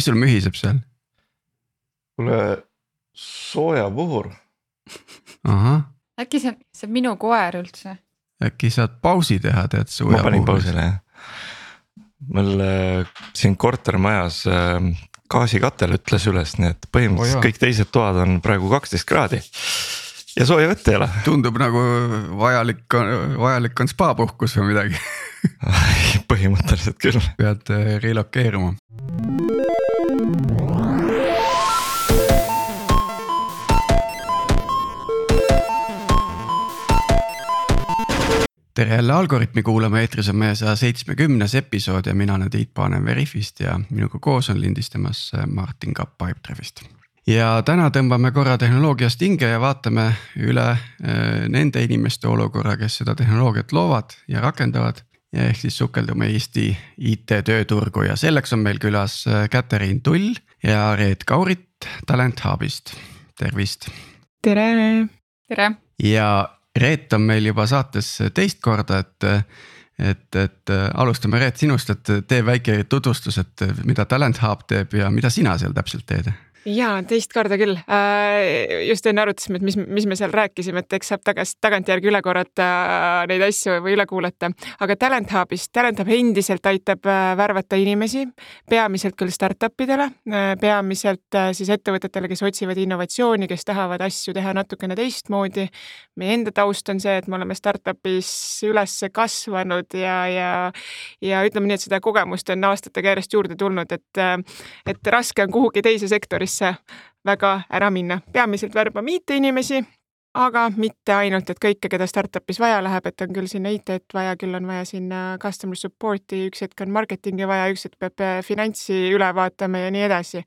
mis sul mühiseb seal? kuule, soojapuhur. ahah, äkki see on, see on minu koer üldse? äkki saad pausi teha, tead ma panin pausile jah. meil äh, siin kortermajas äh, gaasikatel ütles üles, nii et põhimõtteliselt jaa. kõik teised toad on praegu kaksteist kraadi. ja sooja vett ei ole tundub nagu vajalik, vajalik on spaapuhkus või midagi põhimõtteliselt küll. pead äh, relokeeruma. Tere jälle Algorütmi kuulama, eetris on meie saja seitsmekümnes episood ja mina olen Tiit Paananen Veriffist ja minuga koos on lindistamas äh, Martin Kapp Pipedrive'ist. ja täna tõmbame korra tehnoloogiast hinge ja vaatame üle äh, nende inimeste olukorra, kes seda tehnoloogiat loovad ja rakendavad. ja ehk siis sukeldume Eesti IT-tööturgu ja selleks on meil külas äh, Katariin Tull ja Reet Kaurit Talent Hubist, tervist. tere. tere. ja Reet on meil juba saates teist korda, et, et, et alustame Reet sinust, et tee väike tutvustus, et mida Talent Hub teeb ja mida sina seal täpselt teed? Ja teist korda küll. just enne arutasime, et mis, mis me seal rääkisime, et eks saab tagasi, tagantjärgi üle korrata neid asju või üle kuulata. aga Talent Hubist, Talent Hub endiselt aitab äh, värvata inimesi, peamiselt küll startup idele, peamiselt äh, siis ettevõtetele, kes otsivad innovatsiooni, kes tahavad asju teha natukene teistmoodi. meie enda taust on see, et me oleme startup'is üles kasvanud ja, ja, ja ütleme nii, et seda kogemust on aastatega järjest juurde tulnud, et, et raske on kuhugi teise sektorisse väga ära minna. peamiselt värbame IT-inimesi, aga mitte ainult, et kõike, keda startup'is vaja läheb, et on küll sinna IT-d vaja, küll on vaja sinna customer support'i, üks hetk on marketingi vaja, üks hetk peab äh, finantsi üle vaatama ja nii edasi.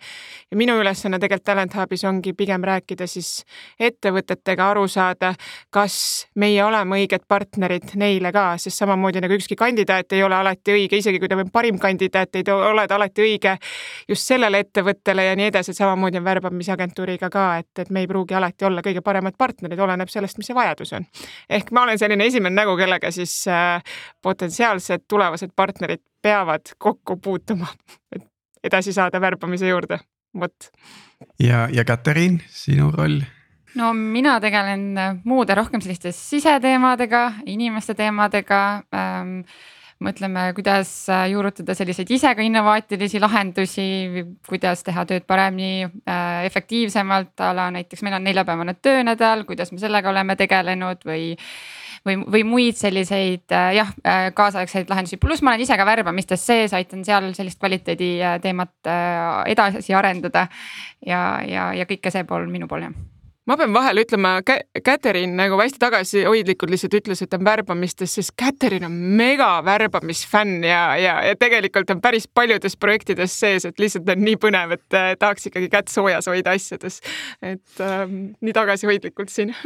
ja minu ülesanne tegelikult Talent Hubis ongi pigem rääkida siis ettevõtetega, aru saada, kas meie oleme õiged partnerid neile ka, sest samamoodi nagu ükski kandidaat ei ole alati õige, isegi kui ta on parim kandidaat, ei ole ta alati õige just sellele ettevõttele ja nii edasi, et samamoodi on värbamisagentuuriga ka, et, et me ei pruugi alati olla kõige paremad partnerid, oleneb sellest, mis see vajadus on. ehk ma olen selline esimene nägu, kellega siis äh, potentsiaalsed tulevased partnerid peavad kokku puutuma, et edasi saada värbamise juurde, vot. ja, ja Katariin, sinu roll? no mina tegelen muude rohkem selliste siseteemadega, inimeste teemadega ähm, mõtleme, kuidas juurutada selliseid ise ka innovaatilisi lahendusi, kuidas teha tööd paremini äh,, efektiivsemalt, a la näiteks meil on neljapäevane töönädal, kuidas me sellega oleme tegelenud või või, või muid selliseid äh, jah äh,, kaasaegseid lahendusi, pluss ma olen ise ka värbamistes sees, aitan seal sellist kvaliteedi äh, teemat äh, edasi arendada. ja, ja, ja kõike see pool minu pool jah ma pean vahele ütlema, Katariin nagu hästi tagasihoidlikult lihtsalt ütles, et on värbamistes, sest Katariin on mega värbamisfänn ja, ja, ja tegelikult on päris paljudes projektides sees, et lihtsalt on nii põnev, et äh, tahaks ikkagi kätt soojas hoida asjades. et ähm, nii tagasihoidlikult siin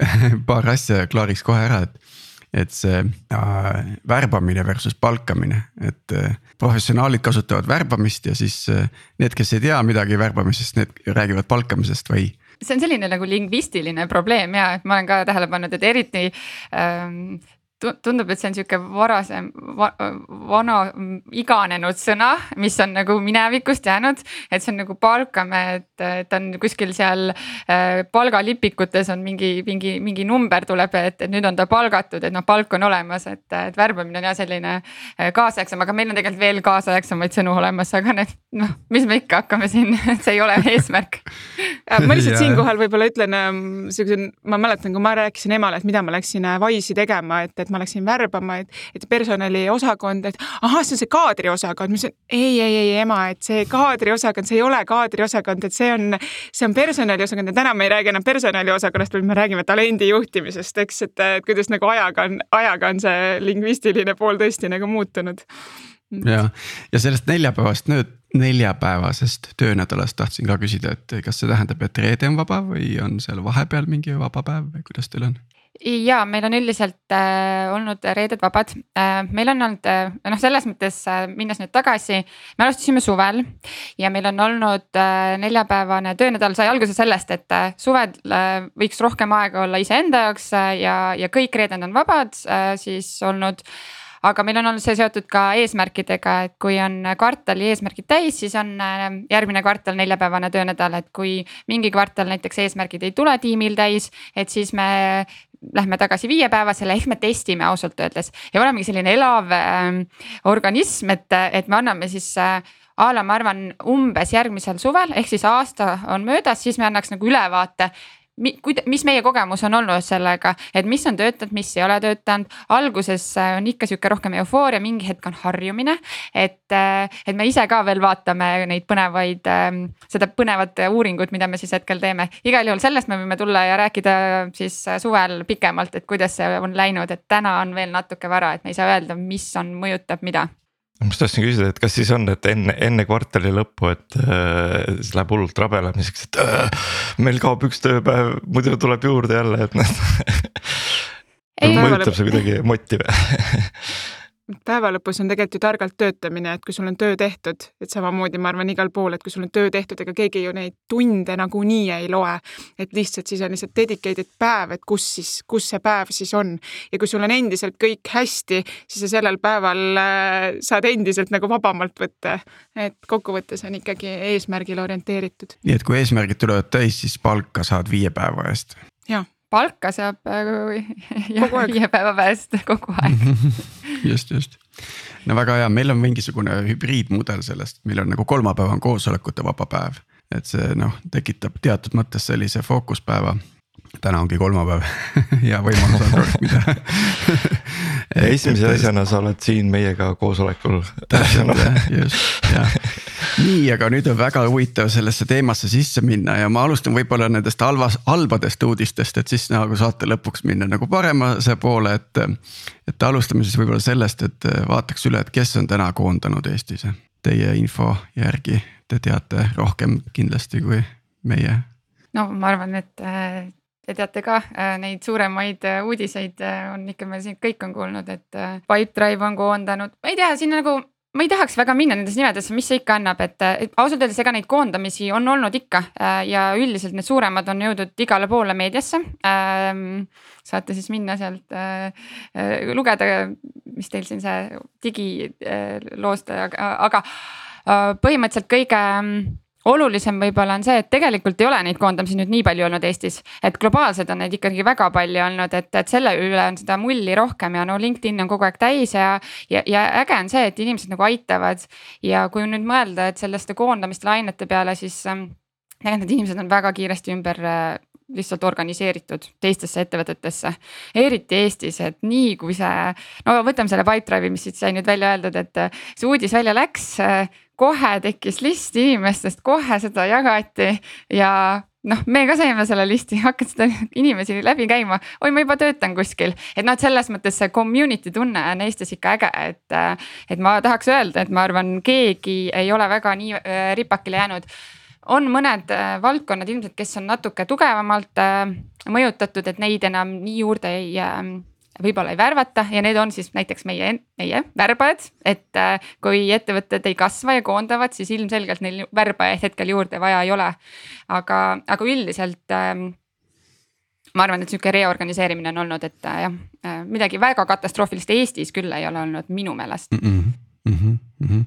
paar asja klaariks kohe ära, et et see äh, värbamine versus palkamine, et äh, professionaalid kasutavad värbamist ja siis äh, need, kes ei tea midagi värbamisest, need räägivad palkamisest või see on selline nagu lingvistiline probleem ja et ma olen ka tähele pannud, et eriti ähm, tundub, et see on sihuke varasem va,, vana iganenud sõna, mis on nagu minevikust jäänud. et see on nagu palkame, et, et on kuskil seal äh, palgalipikutes on mingi, mingi, mingi number tuleb, et, et nüüd on ta palgatud, et noh, palk on olemas, et, et värbamine on jah selline äh, kaasaegsem, aga meil on tegelikult veel kaasaegsemaid sõnu olemas, aga need noh, mis me ikka hakkame siin see ei ole eesmärk ma lihtsalt siinkohal võib-olla ütlen ähm, siukse, ma mäletan, kui ma rääkisin emale, et mida ma läksin Wise'i tegema, et, et ma läksin värbama, et, et personaliosakond, et ahah, see on see kaadriosakond, ma ütlesin ei, ei, ei ema, et see kaadriosakond, see ei ole kaadriosakond, et see on, see on personaliosakond ja täna me ei räägi enam personaliosakonnast, vaid me räägime talendi juhtimisest, eks, et kuidas nagu ajaga on, ajaga on see lingvistiline pool tõesti nagu muutunud. ja, ja sellest neljapäevast nüüd neljapäevasest töönädalast tahtsin ka küsida, et kas see tähendab, et reede on vaba või on seal vahepeal mingi vaba päev või kuidas teil on? Ja meil on üldiselt äh, olnud reeded vabad. Äh,, meil on olnud äh, noh, selles mõttes äh, minnes nüüd tagasi, me alustasime suvel ja meil on olnud äh, neljapäevane töönädal. Sai alguse sellest, et äh, suvel äh, võiks rohkem aega olla iseenda jaoks äh, ja, ja kõik reeded on vabad äh, siis olnud. Aga meil on olnud see seotud ka eesmärkidega, et kui on kvartali eesmärgid täis, siis on äh, järgmine kvartal neljapäevane töönädal, et kui mingi kvartal näiteks eesmärgid ei tule tiimil täis, et siis me lähme tagasi viiepäevasele, ehk me testime ausalt öeldes. Ja olemegi selline elav äh, organism, et, et me anname siis äh, a la ma arvan, umbes järgmisel suvel, ehk siis aasta on möödas, siis me annaks nagu ülevaate mis meie kogemus on olnud sellega, et mis on töötanud, mis ei ole töötanud. alguses äh, on ikka sihuke rohkem eufooria, mingi hetk on harjumine. et, äh, et me ise ka veel vaatame neid põnevaid, ähm, seda põnevat uuringut, mida me siis hetkel teeme. igal juhul sellest me võime tulla ja rääkida siis äh, suvel pikemalt, et kuidas see on läinud, et täna on veel natuke vara, et me ei saa öelda, mis on, mõjutab mida ma just tahtsin küsida, et kas siis on, et enne, enne kvartali lõppu, et äh, siis läheb hullult rabelemiseks, et äh, meil kaob üks tööpäev, muidu tuleb juurde jälle, et noh. Mõjutab see kuidagi motti või päeva lõpus on tegelikult ju targalt töötamine, et kui sul on töö tehtud, et samamoodi ma arvan igal pool, et kui sul on töö tehtud, ega keegi ju neid tunde nagunii ei loe. et lihtsalt siis on lihtsalt dedicated päev, et kus siis, kus see päev siis on. ja kui sul on endiselt kõik hästi, siis sa sellel päeval äh, saad endiselt nagu vabamalt võtta. et kokkuvõttes on ikkagi eesmärgile orienteeritud. nii et kui eesmärgid tulevad täis, siis palka saad viie päeva eest? jah palka saab viie päeva pärast kogu aeg. Just, just. no väga hea, meil on mingisugune hübriidmudel sellest, meil on nagu kolmapäev on koosolekute vaba päev. et see noh, tekitab teatud mõttes sellise fookuspäeva. Täna ongi kolmapäev. Hea võimalus on rohkida esimese asjana sa oled siin meiega koosolekul. täpselt jah, just jah. nii, aga nüüd on väga huvitav sellesse teemasse sisse minna ja ma alustan võib-olla nendest halvas, halbadest uudistest, et siis nagu saate lõpuks minna nagu paremase poole, et. et alustame siis võib-olla sellest, et vaataks üle, et kes on täna koondanud Eestis. Teie info järgi te teate rohkem kindlasti kui meie no ma arvan, et Te teate ka äh, neid suuremaid äh, uudiseid äh, on ikka meil siin kõik on kuulnud, et Pipedrive on koondanud, ma ei tea, siin nagu ma ei tahaks väga minna nendesse nimedesse, mis see ikka annab, et, ausalt öeldes ega neid koondamisi on olnud ikka ja üldiselt need suuremad on jõudnud igale poole meediasse ähm,. saate siis minna sealt lugeda, mis teil siin see digiloost aga, põhimõtteliselt kõige olulisem võib-olla on see, et tegelikult ei ole neid koondamisi nüüd nii palju olnud Eestis, et globaalselt on neid ikkagi väga palju olnud, et, et selle üle on seda mulli rohkem ja no LinkedIn on kogu aeg täis ja. ja, ja äge on see, et inimesed nagu aitavad ja kui nüüd mõelda, et selliste koondamiste lainete peale, siis ähm, tegelikult need inimesed on väga kiiresti ümber äh, lihtsalt organiseeritud teistesse ettevõtetesse. eriti Eestis, et nii kui see, no võtame selle Pipedrive'i, mis siit sai nüüd välja öeldud, et äh, see uudis välja läks äh, kohe tekkis list inimestest, kohe seda jagati ja noh, me ka saime selle listi, hakkas seda inimesi läbi käima, oi, ma juba töötan kuskil, et noh, et selles mõttes see community tunne on Eestis ikka äge, et. et ma tahaks öelda, et ma arvan, keegi ei ole väga nii äh, ripakile jäänud on mõned äh, valdkonnad ilmselt, kes on natuke tugevamalt äh, mõjutatud, et neid enam nii juurde ei võib-olla ei värvata ja need on siis näiteks meie, meie värbajad. et äh, kui ettevõtted ei kasva ja koondavad, siis ilmselgelt neil värbajaid hetkel juurde vaja ei ole. aga, aga üldiselt ähm, ma arvan, et sihuke reorganiseerimine on olnud, et äh, jah, äh, midagi väga katastroofilist Eestis küll ei ole olnud minu meelest mm. -mm. Mm -hmm, mm -hmm.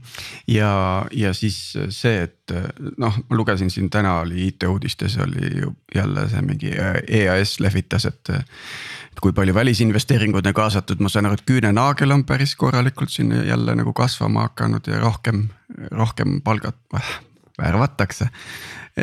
ja, ja siis see, et noh, ma lugesin siin täna oli IT-uudistes oli ju jälle see mingi EAS lehvitas, et kui palju välisinvesteeringuid on kaasatud, ma saan aru, et küünenagel on päris korralikult siin jälle nagu kasvama hakanud ja rohkem, rohkem palgad äh, värvatakse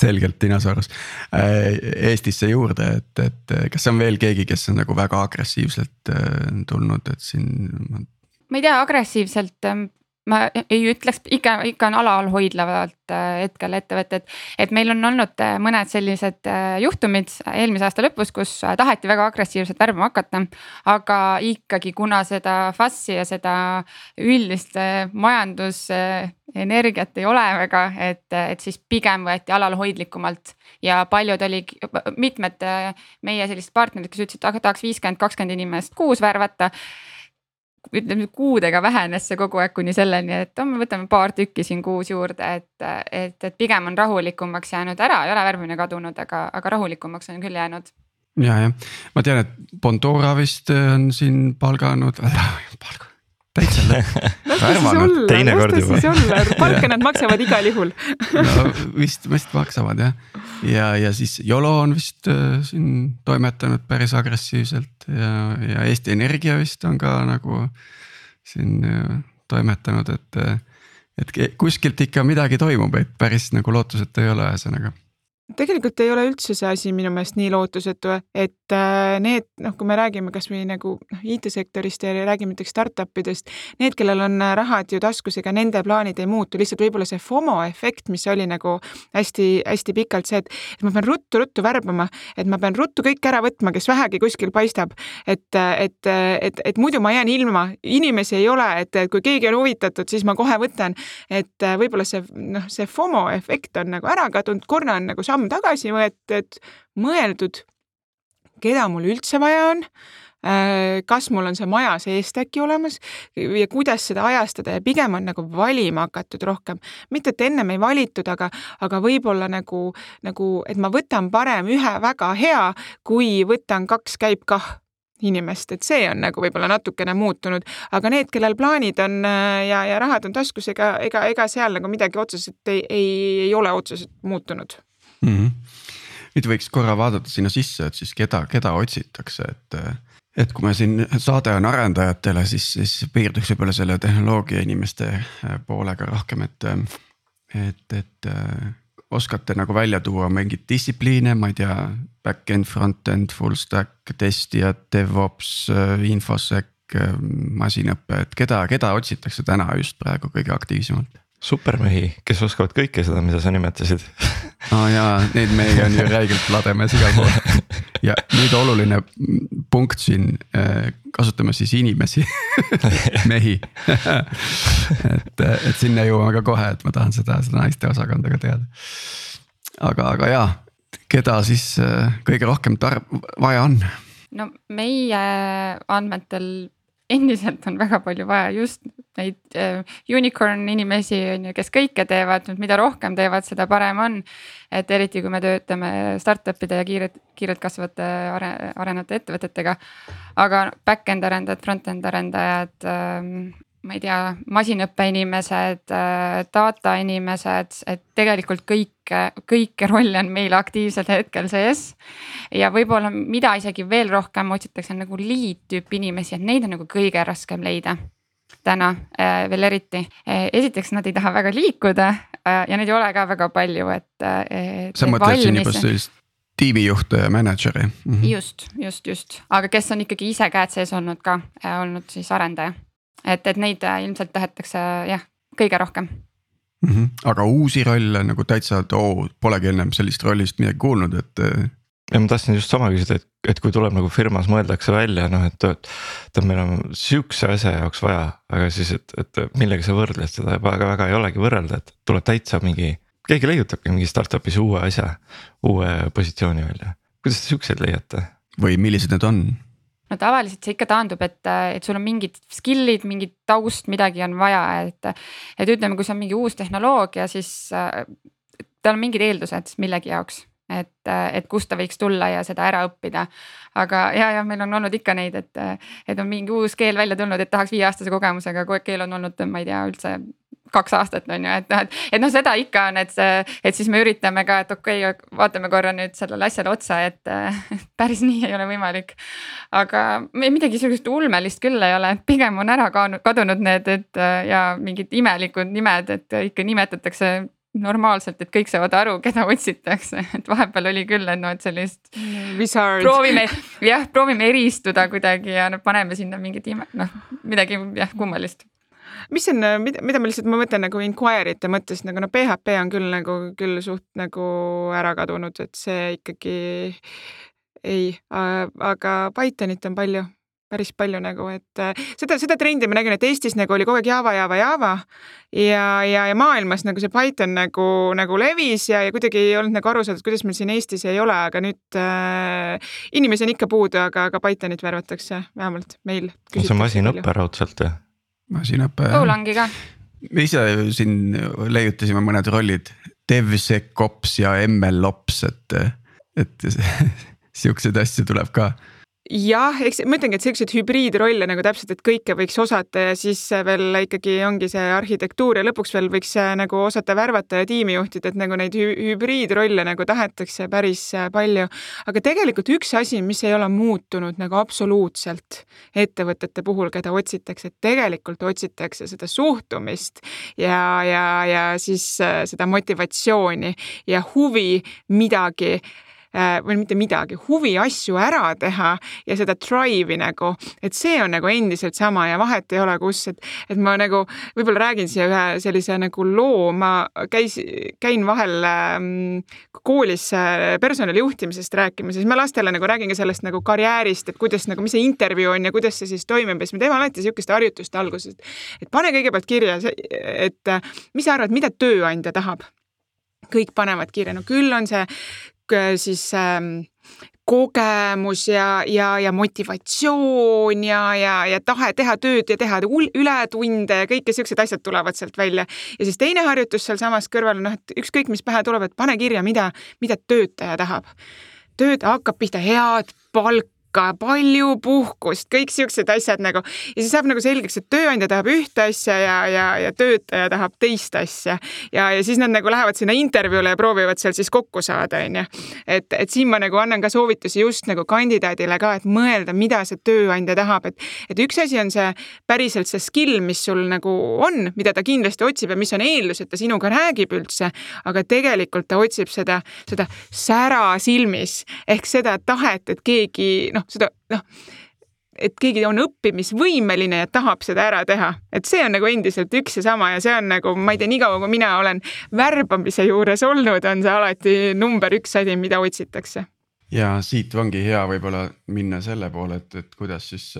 selgelt dinosaurus äh, Eestisse juurde, et, et kas on veel keegi, kes on nagu väga agressiivselt äh, tulnud, et siin. ma ei tea, agressiivselt ähm, ma ei ütleks, ikka, ikka on alalhoidlavalt äh, hetkel ettevõtted. et meil on olnud äh, mõned sellised äh, juhtumid eelmise aasta lõpus, kus taheti väga agressiivselt värbama hakata. aga ikkagi, kuna seda FAS-i ja seda üldist majandusenergiat ei ole väga, et, et siis pigem võeti alalhoidlikumalt. ja paljud oli, mitmed meie sellised partnerid, kes ütlesid, aga tahaks viiskümmend, kakskümmend inimest kuus värvata ütleme kuudega vähenes see kogu aeg kuni selleni, et oh, me võtame paar tükki siin kuus juurde, et, et, et pigem on rahulikumaks jäänud ära, ei ole värvimine kadunud, aga, aga rahulikumaks on küll jäänud. Ja, jah, ma tean, et Bondora vist on siin palganud palga täitsa värvanud, teine kord juba. palka nad maksavad igal juhul no vist, vist maksavad jah. ja, ja siis Yolo on vist äh, siin toimetanud päris agressiivselt ja, ja Eesti Energia vist on ka nagu siin äh, toimetanud, et. Äh, et kuskilt ikka midagi toimub, et päris nagu lootusetu ei ole, ühesõnaga tegelikult ei ole üldse see asi minu meelest nii lootusetu, et äh, need noh, kui me räägime kasvõi nagu noh, IT-sektorist ja räägime näiteks startup idest, need, kellel on äh, rahad ju taskus, ega nende plaanid ei muutu, lihtsalt võib-olla see FOMO efekt, mis oli nagu hästi-hästi pikalt see, et, ma pean ruttu-ruttu värbama, et ma pean ruttu kõik ära võtma, kes vähegi kuskil paistab, et, et, et, et muidu ma jään ilma, inimesi ei ole, et kui keegi on huvitatud, siis ma kohe võtan, et äh, võib-olla see noh, see FOMO efekt on nagu ära kadunud, korra on nagu samm tagasi võetud, mõeldud, keda mul üldse vaja on äh, kas mul on see maja seest äkki olemas ja kuidas seda ajastada ja pigem on nagu valima hakatud rohkem. mitte, et ennem ei valitud, aga, aga võib-olla nagu, nagu, et ma võtan parem ühe väga hea, kui võtan kaks käib kah inimest, et see on nagu võib-olla natukene muutunud, aga need, kellel plaanid on äh, ja, ja rahad on taskus, ega, ega, ega seal nagu midagi otseselt ei, ei, ei ole otseselt muutunud mm. -hmm. nüüd võiks korra vaadata sinna sisse, et siis keda, keda otsitakse, et. et kui me siin saade on arendajatele, siis, siis piirduks võib-olla selle tehnoloogia inimeste äh, poolega rohkem, et, et, et äh, oskate nagu välja tuua mingeid distsipliine, ma ei tea, back-end, front-end, full stack, testijad, DevOps, äh, infosec, masinõpe, et keda, keda otsitakse täna just praegu kõige aktiivsemalt? supermehi, kes oskavad kõike seda, mida sa nimetasid aa oh jaa, neid mehi on ju räigelt lademes igal pool. ja nüüd oluline punkt siin, äh, kasutame siis inimesi mehi et, et sinna jõuame ka kohe, et ma tahan seda, seda naiste osakonda ka teada. aga, aga jaa, keda siis äh, kõige rohkem tar-, vaja on? no meie andmetel endiselt on väga palju vaja just neid äh, unicorn inimesi on ju, kes kõike teevad, mida rohkem teevad, seda parem on. et eriti, kui me töötame startup'ide ja kiiret, kiirelt kasvavate are, arenevate ettevõtetega. aga back-end arendajad, front-end arendajad ähm,, ma ei tea, masinõppe inimesed, äh, data inimesed, et tegelikult kõike, kõiki rolle on meil aktiivsel hetkel sees. ja võib-olla, mida isegi veel rohkem otsitakse nagu lead tüüpi inimesi, et neid on nagu kõige raskem leida täna äh, veel eriti. Äh, esiteks nad ei taha väga liikuda ja neid ei ole ka väga palju, et. sa mõtled siin juba sellist tiimijuhte ja mänedžeri mm. -hmm. just, just, just, aga kes on ikkagi ise käed sees olnud ka, olnud siis arendaja et, et neid äh, ilmselt tahetakse jah, kõige rohkem mm. -hmm. aga uusi rolle nagu täitsa, et oo, polegi ennem sellist rollist midagi kuulnud, et. Äh, ja ma tahtsin just sama küsida, et, et kui tuleb nagu firmas mõeldakse välja noh, et, et, meil on sihukese asja jaoks vaja, aga siis, et, et millega sa võrdled seda väga, väga ei olegi võrrelda, et tuleb täitsa mingi. keegi leiutabki mingi startup'is uue asja, uue positsiooni välja, kuidas te siukseid leiate? või millised need on? No tavaliselt see ikka taandub, et, et sul on mingid skill'id, mingi taust, midagi on vaja, et. et ütleme, kui see on mingi uus tehnoloogia, siis tal on mingid eeldused millegi jaoks et, et kust ta võiks tulla ja seda ära õppida. aga ja, ja meil on olnud ikka neid, et, et on mingi uus keel välja tulnud, et tahaks viieaastase kogemusega, keel on olnud, ma ei tea üldse kaks aastat on ju, et noh, et, et noh, seda ikka on, et see, et siis me üritame ka, et okei okay,, vaatame korra nüüd sellele asjale otsa, et päris nii ei ole võimalik. aga midagi sihukest ulmelist küll ei ole, pigem on ära kadunud need, et ja mingid imelikud nimed, et ikka nimetatakse normaalselt, et kõik saavad aru, keda otsitakse, et vahepeal oli küll, et noh, et sellist. proovime jah, proovime eristuda kuidagi ja noh, paneme sinna mingit ime, noh midagi jah kummalist mis on, mida, mida ma lihtsalt, ma mõtlen nagu inquiry'te mõttes nagu no PHP on küll nagu küll suht nagu ära kadunud, et see ikkagi ei, aga Pythonit on palju päris palju nagu, et äh, seda, seda trendi ma nägin, et Eestis nagu oli kogu aeg Java, Java, Java ja, ja, ja maailmas nagu see Python nagu, nagu levis ja, ja kuidagi ei olnud nagu aru saada, et kuidas meil siin Eestis ei ole, aga nüüd äh, inimesi on ikka puudu, aga, aga Pythonit värvatakse vähemalt meil. see on masinõpe raudselt jah? Masinõpe. Golangi ka. me ise siin leiutasime mõned rollid, DevSecOps ja MLOps, et, et siukseid asju tuleb ka jah, eks ma ütlengi, et selliseid hübriidrolle nagu täpselt, et kõike võiks osata ja siis veel ikkagi ongi see arhitektuur ja lõpuks veel võiks nagu osata värvata ja tiimi juhtida, et nagu neid hü hübriidrolle nagu tahetakse päris palju. aga tegelikult üks asi, mis ei ole muutunud nagu absoluutselt ettevõtete puhul, keda otsitakse, et tegelikult otsitakse seda suhtumist ja, ja, ja siis äh, seda motivatsiooni ja huvi midagi Äh, või mitte midagi, huvi asju ära teha ja seda drive'i nagu, et see on nagu endiselt sama ja vahet ei ole, kus, et, et ma nagu võib-olla räägin siia ühe sellise nagu loo, ma käis, käin vahel ähm, koolis äh, personalijuhtimisest rääkimas ja siis ma lastele nagu räägin ka sellest nagu karjäärist, et kuidas nagu, mis see intervjuu on ja kuidas see siis toimub ja siis me teeme alati niisugust harjutust alguses, et pane kõigepealt kirja, et mis sa arvad, mida tööandja tahab? kõik panevad kirja, no küll on see siis ähm, kogemus ja, ja, ja motivatsioon ja, ja, ja tahe teha tööd ja teha ületunde ja kõike siuksed asjad tulevad sealt välja. ja siis teine harjutus sealsamas kõrval, noh, et ükskõik, mis pähe tuleb, et pane kirja, mida, mida töötaja tahab. töötaja hakkab pihta head palka palka, palju puhkust, kõik siuksed asjad nagu. Ja siis saab nagu selgeks, et tööandja tahab ühte asja ja, ja, ja töötaja tahab teist asja. Ja, ja siis nad nagu lähevad sinna intervjuule ja proovivad seal siis kokku saada, onju. et, et siin ma nagu annan ka soovitusi just nagu kandidaadile ka, et mõelda, mida see tööandja tahab, et, et üks asi on see päriselt see skill, mis sul nagu on, mida ta kindlasti otsib ja mis on eeldus, et ta sinuga räägib üldse, aga tegelikult ta otsib seda, seda sära silmis ehk seda tahet, et keegi noh, noh, seda noh, et keegi on õppimisvõimeline ja tahab seda ära teha, et see on nagu endiselt üks ja sama ja see on nagu, ma ei tea, niikaua kui mina olen värbamise juures olnud, on see alati number üks asi, mida otsitakse. ja siit ongi hea võib-olla minna selle poole, et, et kuidas siis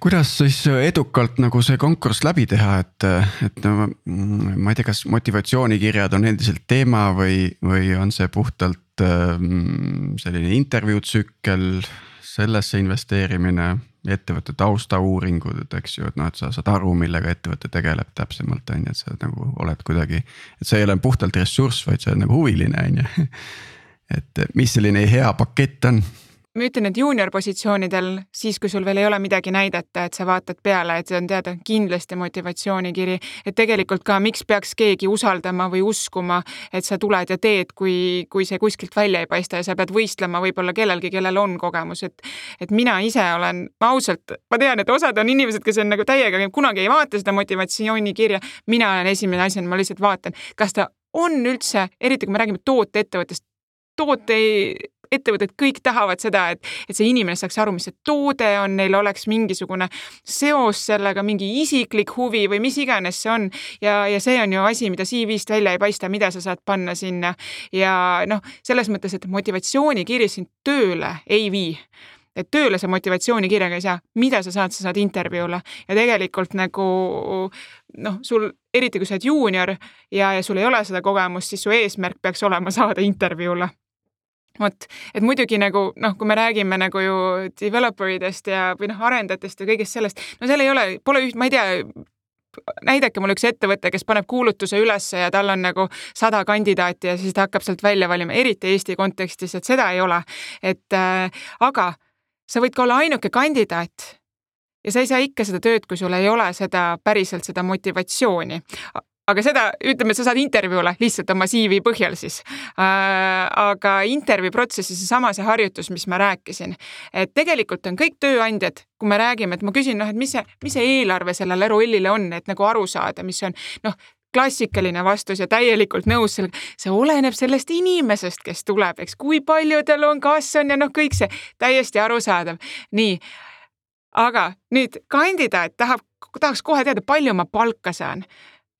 kuidas siis edukalt nagu see konkurss läbi teha, et, et no ma ei tea, kas motivatsioonikirjad on endiselt teema või, või on see puhtalt selline intervjuu tsükkel, sellesse investeerimine, ettevõtte taustauuringud, eks ju, et noh, et sa saad aru, millega ettevõte tegeleb täpsemalt on ju, et sa nagu oled kuidagi. et see ei ole puhtalt ressurss, vaid sa oled nagu huviline on ju. et mis selline hea pakett on ma ütlen, et juunior positsioonidel, siis kui sul veel ei ole midagi näidata, et sa vaatad peale, et see on teada kindlasti motivatsioonikiri, et tegelikult ka miks peaks keegi usaldama või uskuma, et sa tuled ja teed, kui, kui see kuskilt välja ei paista ja sa pead võistlema võib-olla kellelgi, kellel on kogemus, et et mina ise olen ausalt, ma tean, et osad on inimesed, kes on nagu täiega, kunagi ei vaata seda motivatsioonikirja, mina olen esimene asi, ma lihtsalt vaatan, kas ta on üldse, eriti kui me räägime tooteettevõttest, toote ettevõtted kõik tahavad seda, et, et see inimene saaks aru, mis see toode on, neil oleks mingisugune seos sellega, mingi isiklik huvi või mis iganes see on. ja, ja see on ju asi, mida CV-st välja ei paista, mida sa saad panna sinna. Ja noh, selles mõttes, et motivatsioonikiri sind tööle ei vii. Et tööle sa motivatsioonikirjaga ei saa, mida sa saad, sa saad intervjuule. Ja tegelikult nagu noh, sul eriti kui sa oled juunior ja, ja sul ei ole seda kogemust, siis su eesmärk peaks olema saada intervjuule vot, et muidugi nagu noh, kui me räägime nagu ju developer idest ja, või noh, arendajatest ja kõigest sellest, no seal ei ole, pole üht, ma ei tea, näidake mulle üks ettevõte, kes paneb kuulutuse ülesse ja tal on nagu sada kandidaati ja siis ta hakkab sealt välja valima, eriti Eesti kontekstis, et seda ei ole. et äh, aga sa võid ka olla ainuke kandidaat ja sa ei saa ikka seda tööd, kui sul ei ole seda päriselt seda motivatsiooni aga seda, ütleme, et sa saad intervjuule lihtsalt oma CV põhjal siis äh,. aga intervjuu protsessis seesama see harjutus, mis ma rääkisin, et tegelikult on kõik tööandjad, kui me räägime, et ma küsin, noh, et mis see, mis see eelarve sellele rollile on, et nagu aru saada, mis on noh, klassikaline vastus ja täielikult nõus sellega, see oleneb sellest inimesest, kes tuleb, eks, kui palju tal on, kas on ja noh, kõik see täiesti arusaadav. nii, aga nüüd kandidaat tahab, tahaks kohe teada, palju ma palka saan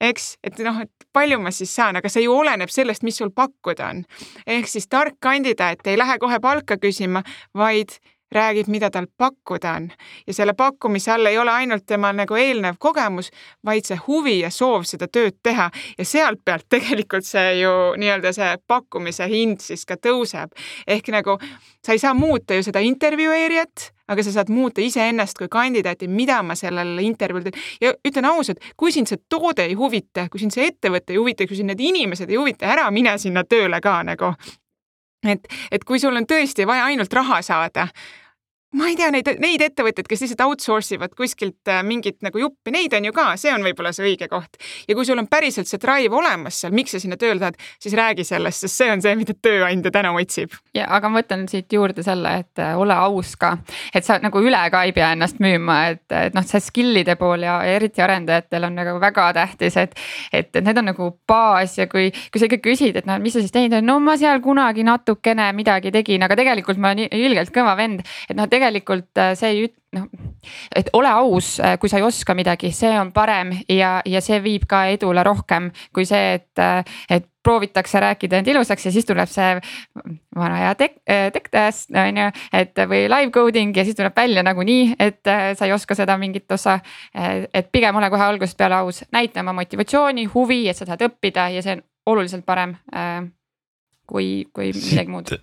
eks, et noh, et palju ma siis saan, aga see ju oleneb sellest, mis sul pakkuda on. ehk siis tark kandidaat ei lähe kohe palka küsima, vaid räägib, mida tal pakkuda on ja selle pakkumise all ei ole ainult tema nagu eelnev kogemus, vaid see huvi ja soov seda tööd teha ja sealt pealt tegelikult see ju nii-öelda see pakkumise hind siis ka tõuseb. ehk nagu sa ei saa muuta ju seda intervjueerijat aga sa saad muuta iseennast kui kandidaati, mida ma sellel intervjuul teen. ja ütlen ausalt, kui sind see toode ei huvita, kui sind see ettevõte ei huvita, kui sind need inimesed ei huvita, ära mine sinna tööle ka nagu et, et kui sul on tõesti vaja ainult raha saada, ma ei tea neid, neid ettevõtteid, kes lihtsalt outsource ivad kuskilt äh, mingit nagu juppi, neid on ju ka, see on võib-olla see õige koht. ja kui sul on päriselt see drive olemas seal, miks sa sinna tööle tahad, siis räägi sellest, sest see on see, mida tööandja täna otsib. ja aga ma võtan siit juurde selle, et äh, ole aus ka, et sa nagu üle ka ei pea ennast müüma, et, et noh, see skill'ide pool ja, ja eriti arendajatel on nagu väga tähtis, et. et, et need on nagu baas ja kui, kui sa ikka küsid, et no mis sa siis teinud oled, no ma seal kunagi natukene midagi tegin, aga tegelikult ma olen ilgelt kõva vend, et noh, tegelikult äh, see ei üt-, noh, et ole aus, äh, kui sa ei oska midagi, see on parem ja, ja see viib ka edule rohkem kui see, et, äh, et proovitakse rääkida end ilusaks ja siis tuleb see vana hea tech, tech test on ju, et või live coding ja siis tuleb välja nagunii, et sa ei oska seda mingit osa. et pigem ole kohe algusest peale aus, näita oma motivatsiooni, huvi, et sa tahad õppida ja see on oluliselt parem kui, kui midagi muud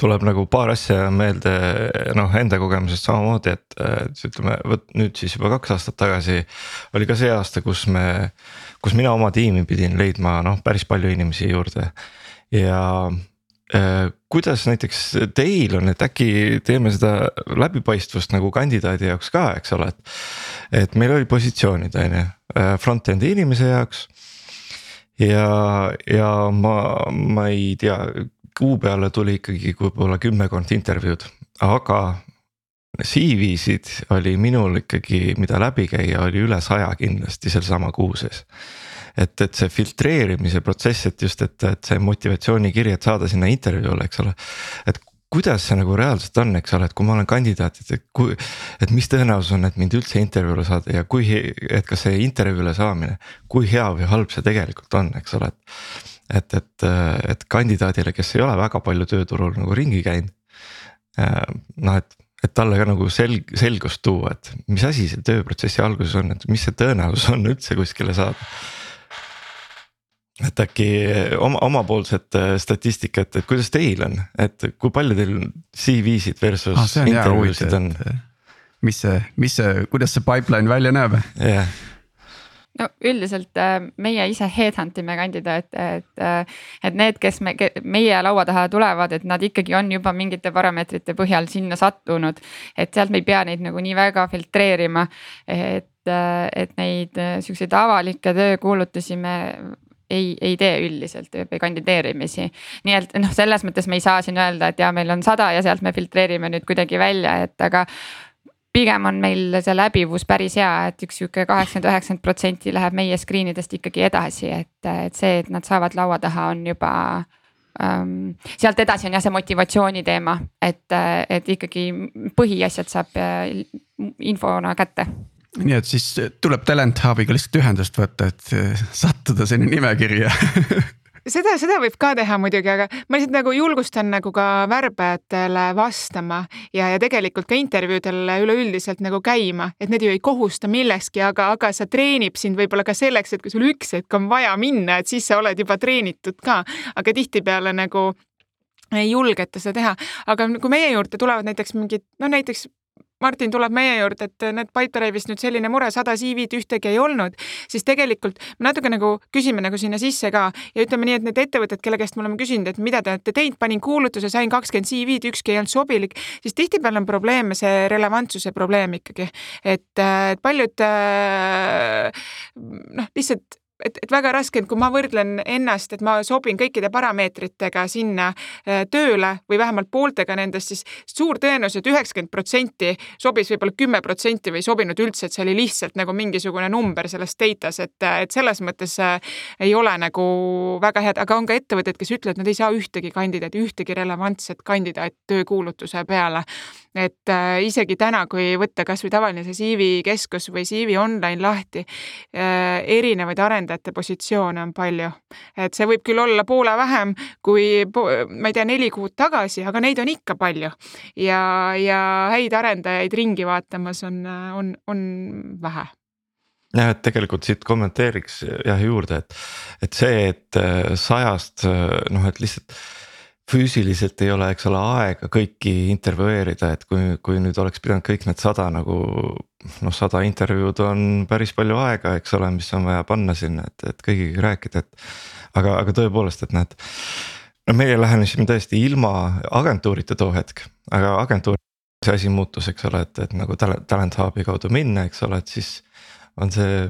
tuleb nagu paar asja meelde noh enda kogemusest samamoodi, et, ütleme, vot nüüd siis juba kaks aastat tagasi. oli ka see aasta, kus me, kus mina oma tiimi pidin leidma noh, päris palju inimesi juurde ja äh, kuidas näiteks teil on, et äkki teeme seda läbipaistvust nagu kandidaadi jaoks ka, eks ole, et. et meil oli positsioonid, on ju, äh, front-end'i inimese jaoks ja, ja ma, ma ei tea, kuu peale tuli ikkagi võib-olla kümmekond intervjuud, aga. CV-sid oli minul ikkagi, mida läbi käia, oli üle saja kindlasti seal sama kuu sees. et, et see filtreerimise protsess, et just, et, et see motivatsioonikiri, et saada sinna intervjuule, eks ole. et kuidas see nagu reaalselt on, eks ole, et kui ma olen kandidaat, et kui, et mis tõenäosus on, et mind üldse intervjuule saada ja kui, et kas see intervjuule saamine, kui hea või halb see tegelikult on, eks ole, et et, et, et kandidaadile, kes ei ole väga palju tööturul nagu ringi käinud. Äh, noh, et, et talle ka nagu selg-, selgust tuua, et mis asi see tööprotsessi alguses on, et mis see tõenäosus on üldse kuskile saada. et äkki oma, omapoolset äh, statistikat, et kuidas teil on, et kui palju teil CV-sid versus ah, intervjuusid on? mis see, mis see, kuidas see pipeline välja näeb? jah yeah no üldiselt äh, meie ise headhunt ime kandidaate, et, äh, et need, kes me, meie laua taha tulevad, et nad ikkagi on juba mingite parameetrite põhjal sinna sattunud. et sealt me ei pea neid nagu nii väga filtreerima, et, äh, et neid siukseid avalikke töökuulutusi me ei, ei tee üldiselt kandideerimisi. nii et noh, selles mõttes me ei saa siin öelda, et ja meil on sada ja sealt me filtreerime nüüd kuidagi välja, et aga pigem on meil see läbivus päris hea, et üks sihuke kaheksakümmend, üheksakümmend protsenti läheb meie screen idest ikkagi edasi, et, et see, et nad saavad laua taha, on juba ähm,. sealt edasi on jah see motivatsiooni teema, et, et ikkagi põhiasjad saab äh, infona kätte nii et siis tuleb Talent Hubiga lihtsalt ühendust võtta, et sattuda sinna nimekirja seda, seda võib ka teha muidugi, aga ma lihtsalt nagu julgustan nagu ka värbajatele vastama ja, ja tegelikult ka intervjuudel üleüldiselt nagu käima, et need ju ei kohusta millekski, aga, aga see treenib sind võib-olla ka selleks, et kui sul üks hetk on vaja minna, et siis sa oled juba treenitud ka, aga tihtipeale nagu ei julgeta seda teha, aga kui meie juurde tulevad näiteks mingid, no näiteks Martin tuleb meie juurde, et näed, Pipedrive'is nüüd selline mure, sada CV-d ühtegi ei olnud, siis tegelikult me natuke nagu küsime nagu sinna sisse ka ja ütleme nii, et need ettevõtted, kelle käest me oleme küsinud, et mida te olete teinud, panin kuulutuse, sain kakskümmend CV-d, ükski ei olnud sobilik, siis tihtipeale on probleem see relevantsuse probleem ikkagi, et, et paljud noh, lihtsalt et, et väga raske, et kui ma võrdlen ennast, et ma sobin kõikide parameetritega sinna äh, tööle või vähemalt pooltega nendest, siis suur tõenäosus, et üheksakümmend protsenti sobis võib-olla kümme protsenti või ei sobinud üldse, et see oli lihtsalt nagu mingisugune number selles data's, et, et selles mõttes äh, ei ole nagu väga head, aga on ka ettevõtted, kes ütlevad, nad ei saa ühtegi kandidaati, ühtegi relevantset kandidaati töökuulutuse peale. Et äh, isegi täna, kui võtta kasvõi tavaline see CV keskus või CV online lahti erinevaid arendajate positsioone on palju. et see võib küll olla poole vähem kui ma ei tea, neli kuud tagasi, aga neid on ikka palju. ja, ja häid arendajaid ringi vaatamas on, on, on vähe jah, et tegelikult siit kommenteeriks jah juurde, et, et see, et äh, sajast noh, et lihtsalt füüsiliselt ei ole, eks ole, aega kõiki intervjueerida, et kui, kui nüüd oleks pidanud kõik need sada nagu noh, sada intervjuud on päris palju aega, eks ole, mis on vaja panna sinna, et, et kõigiga rääkida, et. aga, aga tõepoolest, et näed, no meie lähenesime tõesti ilma agentuurita too hetk, aga agentuur, see asi muutus, eks ole, et, et nagu talent, talent hub'i kaudu minna, eks ole, et siis on see.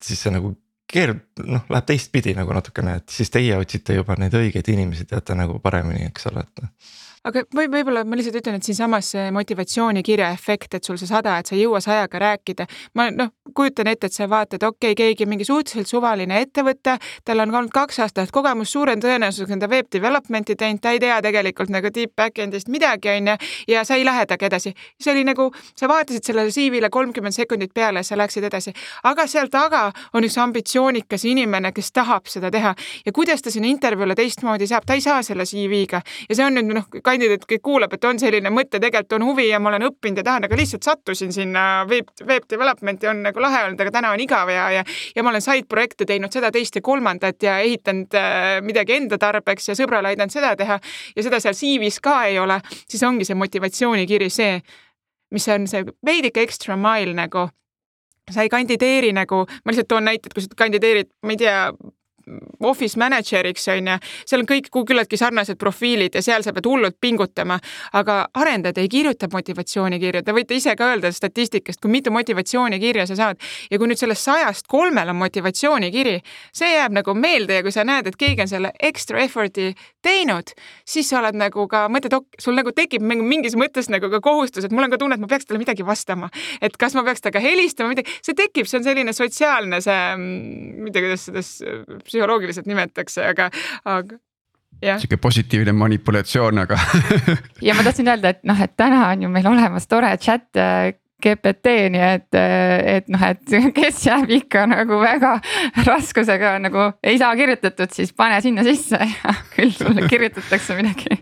siis see nagu keerub, noh läheb teistpidi nagu natukene, et siis teie otsite juba neid õigeid inimesi, teate nagu paremini, eks ole, et noh aga või võib-olla ma lihtsalt ütlen, et siinsamas see motivatsioonikirja efekt, et sul see sada, et sa ei jõua sajaga rääkida. ma noh, kujutan ette, et sa vaatad, okei okay,, keegi mingi suhteliselt suvaline ettevõte, tal on olnud kaks aastat kogemus, suurem tõenäosusega on ta web development'i teinud, ta ei tea tegelikult nagu deep back-end'ist midagi, on ju, ja sa ei lähe temaga edasi. see oli nagu, sa vaatasid sellele CV-le kolmkümmend sekundit peale, sa läksid edasi. aga seal taga on üks ambitsioonikas inimene, kes tahab seda teha ja kuidas ta sinna intervjuule teistmoodi saab, ta ei saa selle CV-ga ja see on nüüd noh, kandidaat kõik kuulab, et on selline mõte, tegelikult on huvi ja ma olen õppinud ja tahan, aga lihtsalt sattusin sinna web, web development'i on nagu lahe olnud, aga täna on igav ja, ja ja ma olen side projekte teinud seda, teist ja kolmandat ja ehitanud äh, midagi enda tarbeks ja sõbrale aidanud seda teha ja seda seal CV-s ka ei ole, siis ongi see motivatsioonikiri see, mis on see veidike extra mile nagu. Sa ei kandideeri nagu, ma lihtsalt toon näite, et kui sa kandideerid, ma ei tea, office manager'iks on ju, seal on kõik küllaltki sarnased profiilid ja seal sa pead hullult pingutama, aga arendajad ei kirjuta motivatsioonikirju, te võite ise ka öelda statistikast, kui mitu motivatsioonikirja sa saad. Ja kui nüüd sellest sajast kolmel on motivatsioonikiri, see jääb nagu meelde ja kui sa näed, et keegi on selle extra effort'i teinud, siis sa oled nagu ka mõtled, sul nagu tekib mingis mõttes nagu ka kohustus, et mul on ka tunne, et ma peaks talle midagi vastama, et kas ma peaks temaga helistama, midagi, see tekib, see on selline sotsiaalne see, ma ei tea, kuidas seda psühholoogiliselt nimetatakse, aga, aga sihuke positiivne manipulatsioon, aga ja ma tahtsin öelda, et noh, et täna on ju meil olemas tore chat äh, GPT, nii et, et noh, et kes jääb ikka nagu väga raskusega nagu ei saa kirjutatud, siis pane sinna sisse. Ja küll sulle kirjutatakse midagi.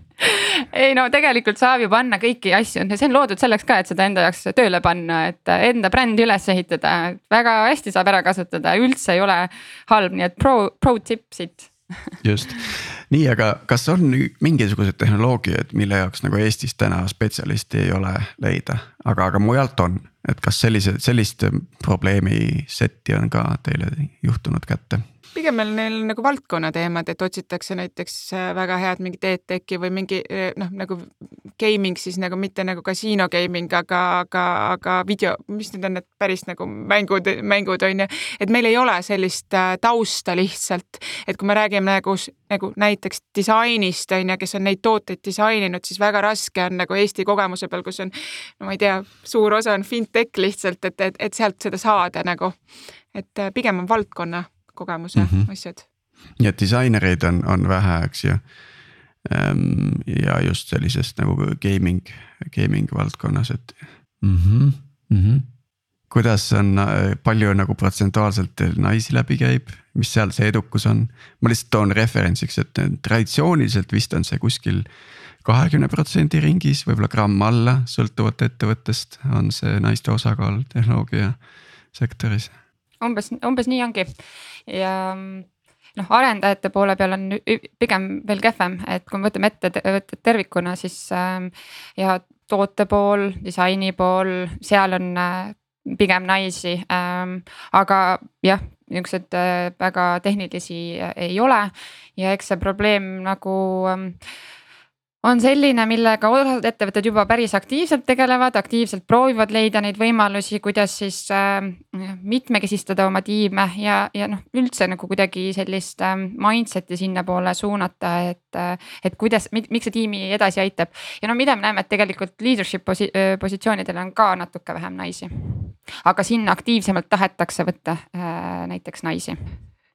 ei no tegelikult saab ju panna kõiki asju, see on loodud selleks ka, et seda enda jaoks tööle panna, et enda brändi üles ehitada, väga hästi saab ära kasutada, üldse ei ole halb, nii et pro, pro tipp siit just, nii, aga kas on mingisugused tehnoloogiad, mille jaoks nagu Eestis täna spetsialisti ei ole leida, aga, aga mujalt on, et kas sellise, sellist probleemi setti on ka teile juhtunud kätte? Pigem on neil nagu valdkonna teemad, et otsitakse näiteks äh, väga head mingit EdTechi või mingi äh, noh, nagu gaming siis nagu mitte nagu kasiino gaming, aga, aga, aga video, mis need on need päris nagu mängud, mängud on ju. et meil ei ole sellist äh, tausta lihtsalt, et kui me räägime nagu, nagu näiteks disainist on ju, kes on neid tooteid disaininud, siis väga raske on nagu Eesti kogemuse peal, kus on no ma ei tea, suur osa on fintech lihtsalt, et, et, et sealt seda saada nagu, et pigem on valdkonna kogemuse mm -hmm. asjad. nii et disainereid on, on vähe, eks ju. Ehm, ja just sellisest nagu gaming, gaming valdkonnas, et mm. -hmm. Mm -hmm. kuidas on, palju nagu protsentuaalselt naisi läbi käib, mis seal see edukus on? ma lihtsalt toon referentsiks, et traditsiooniliselt vist on see kuskil kahekümne protsendi ringis, võib-olla gramm alla, sõltuvalt ettevõttest on see naiste osakaal tehnoloogia sektoris umbes, umbes nii ongi ja noh, arendajate poole peal on pigem veel kehvem, et kui me võtame ette ettevõtted tervikuna, siis ähm, ja toote pool, disaini pool, seal on äh, pigem naisi ähm,, aga jah, niisugused äh, väga tehnilisi äh, ei ole. Ja eks see probleem nagu ähm, on selline, millega osad ettevõtted juba päris aktiivselt tegelevad, aktiivselt proovivad leida neid võimalusi, kuidas siis äh, mitmekesistada oma tiime ja, ja noh, üldse nagu kuidagi sellist äh, mindset'i sinnapoole suunata, et äh,. et kuidas, miks see tiimi edasi aitab ja no mida me näeme, et tegelikult leadership posi äh, positsioonidel on ka natuke vähem naisi. aga sinna aktiivsemalt tahetakse võtta äh, näiteks naisi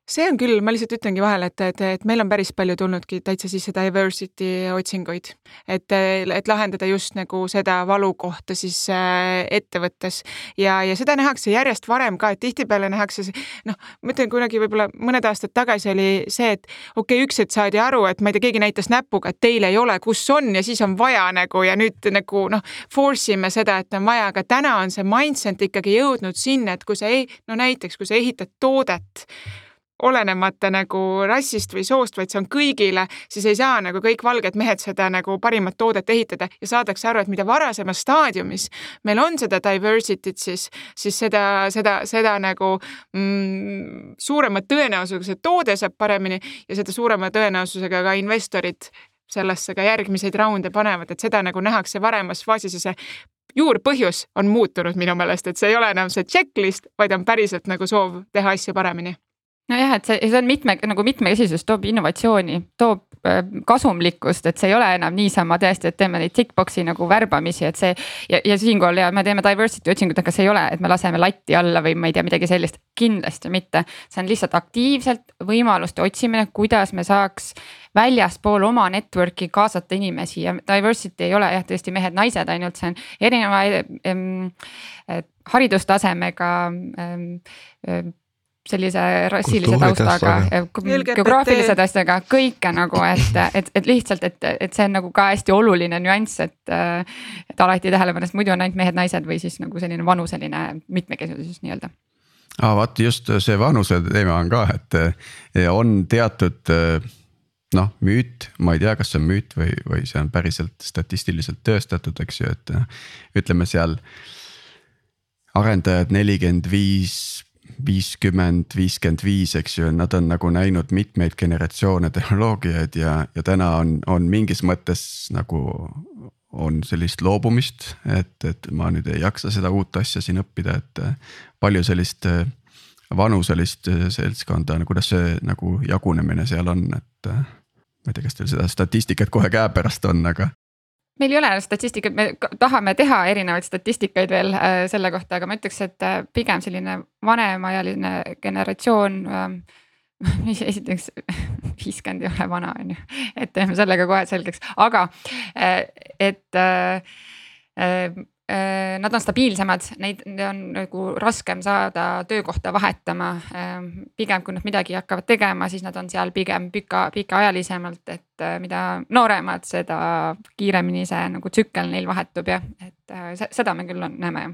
see on küll, ma lihtsalt ütlengi vahele, et, et, et meil on päris palju tulnudki täitsa sisse diversity otsinguid, et, et lahendada just nagu seda valukohta siis äh, ettevõttes. Ja, ja seda nähakse järjest varem ka, et tihtipeale nähakse noh, ma ütlen kunagi võib-olla mõned aastad tagasi oli see, et okei okay,, üks hetk saadi aru, et ma ei tea, keegi näitas näpuga, et teil ei ole, kus on ja siis on vaja nagu ja nüüd nagu noh, force ime seda, et on vaja, aga täna on see mindset ikkagi jõudnud sinna, et kui sa ei, no näiteks kui sa ehitad toodet olenemata nagu rassist või soost, vaid see on kõigile, siis ei saa nagu kõik valged mehed seda nagu parimat toodet ehitada ja saadakse aru, et mida varasemas staadiumis meil on seda diversity't, siis, siis seda, seda, seda nagu mm, suurema tõenäosusega see toode saab paremini ja seda suurema tõenäosusega ka investorid sellesse ka järgmiseid raunde panevad, et seda nagu nähakse varemas faasis ja see juurpõhjus on muutunud minu meelest, et see ei ole enam see checklist, vaid on päriselt nagu soov teha asju paremini nojah, et see, see on mitme nagu mitmekesisus toob innovatsiooni, toob äh, kasumlikkust, et see ei ole enam niisama tõesti, et teeme neid tick-box'i nagu värbamisi, et see. ja, ja siinkohal ja me teeme diversity otsingut, aga see ei ole, et me laseme latti alla või ma ei tea, midagi sellist, kindlasti mitte. see on lihtsalt aktiivselt võimaluste otsimine, kuidas me saaks väljaspool oma network'i kaasata inimesi ja diversity ei ole jah, tõesti mehed-naised ainult, see on erineva ähm, haridustasemega ähm, sellise rassilise taustaga, geograafilise taustaga, kõike nagu, et, et, et lihtsalt, et, et see on nagu ka hästi oluline nüanss, et. et alati tähele panna, sest muidu on ainult mehed-naised või siis nagu selline vanuseline mitmekesisus nii-öelda aa ah, vaat just see vanuse teema on ka, et on teatud noh, müüt, ma ei tea, kas see on müüt või, või see on päriselt statistiliselt tõestatud, eks ju, et ütleme seal. arendajad nelikümmend viis viiskümmend, viiskümmend viis, eks ju, nad on nagu näinud mitmeid generatsioone tehnoloogiaid ja, ja täna on, on mingis mõttes nagu. on sellist loobumist, et, et ma nüüd ei jaksa seda uut asja siin õppida, et palju sellist vanuselist seltskonda, kuidas see nagu jagunemine seal on, et. ma ei tea, kas teil seda statistikat kohe käepärast on, aga meil ei ole statistikat, me tahame teha erinevaid statistikaid veel äh, selle kohta, aga ma ütleks, et äh, pigem selline vanemaealine generatsioon äh,. esiteks viiskümmend ei ole vana, on ju, et teeme selle ka kohe selgeks, aga äh, et nad on stabiilsemad, neid on nagu raskem saada töökohta vahetama. Ähm, pigem, kui nad midagi hakkavad tegema, siis nad on seal pigem pika, pikaajalisemalt, et äh, mida nooremad, seda kiiremini see nagu tsükkel neil vahetub ja et äh, seda me küll on, näeme jah.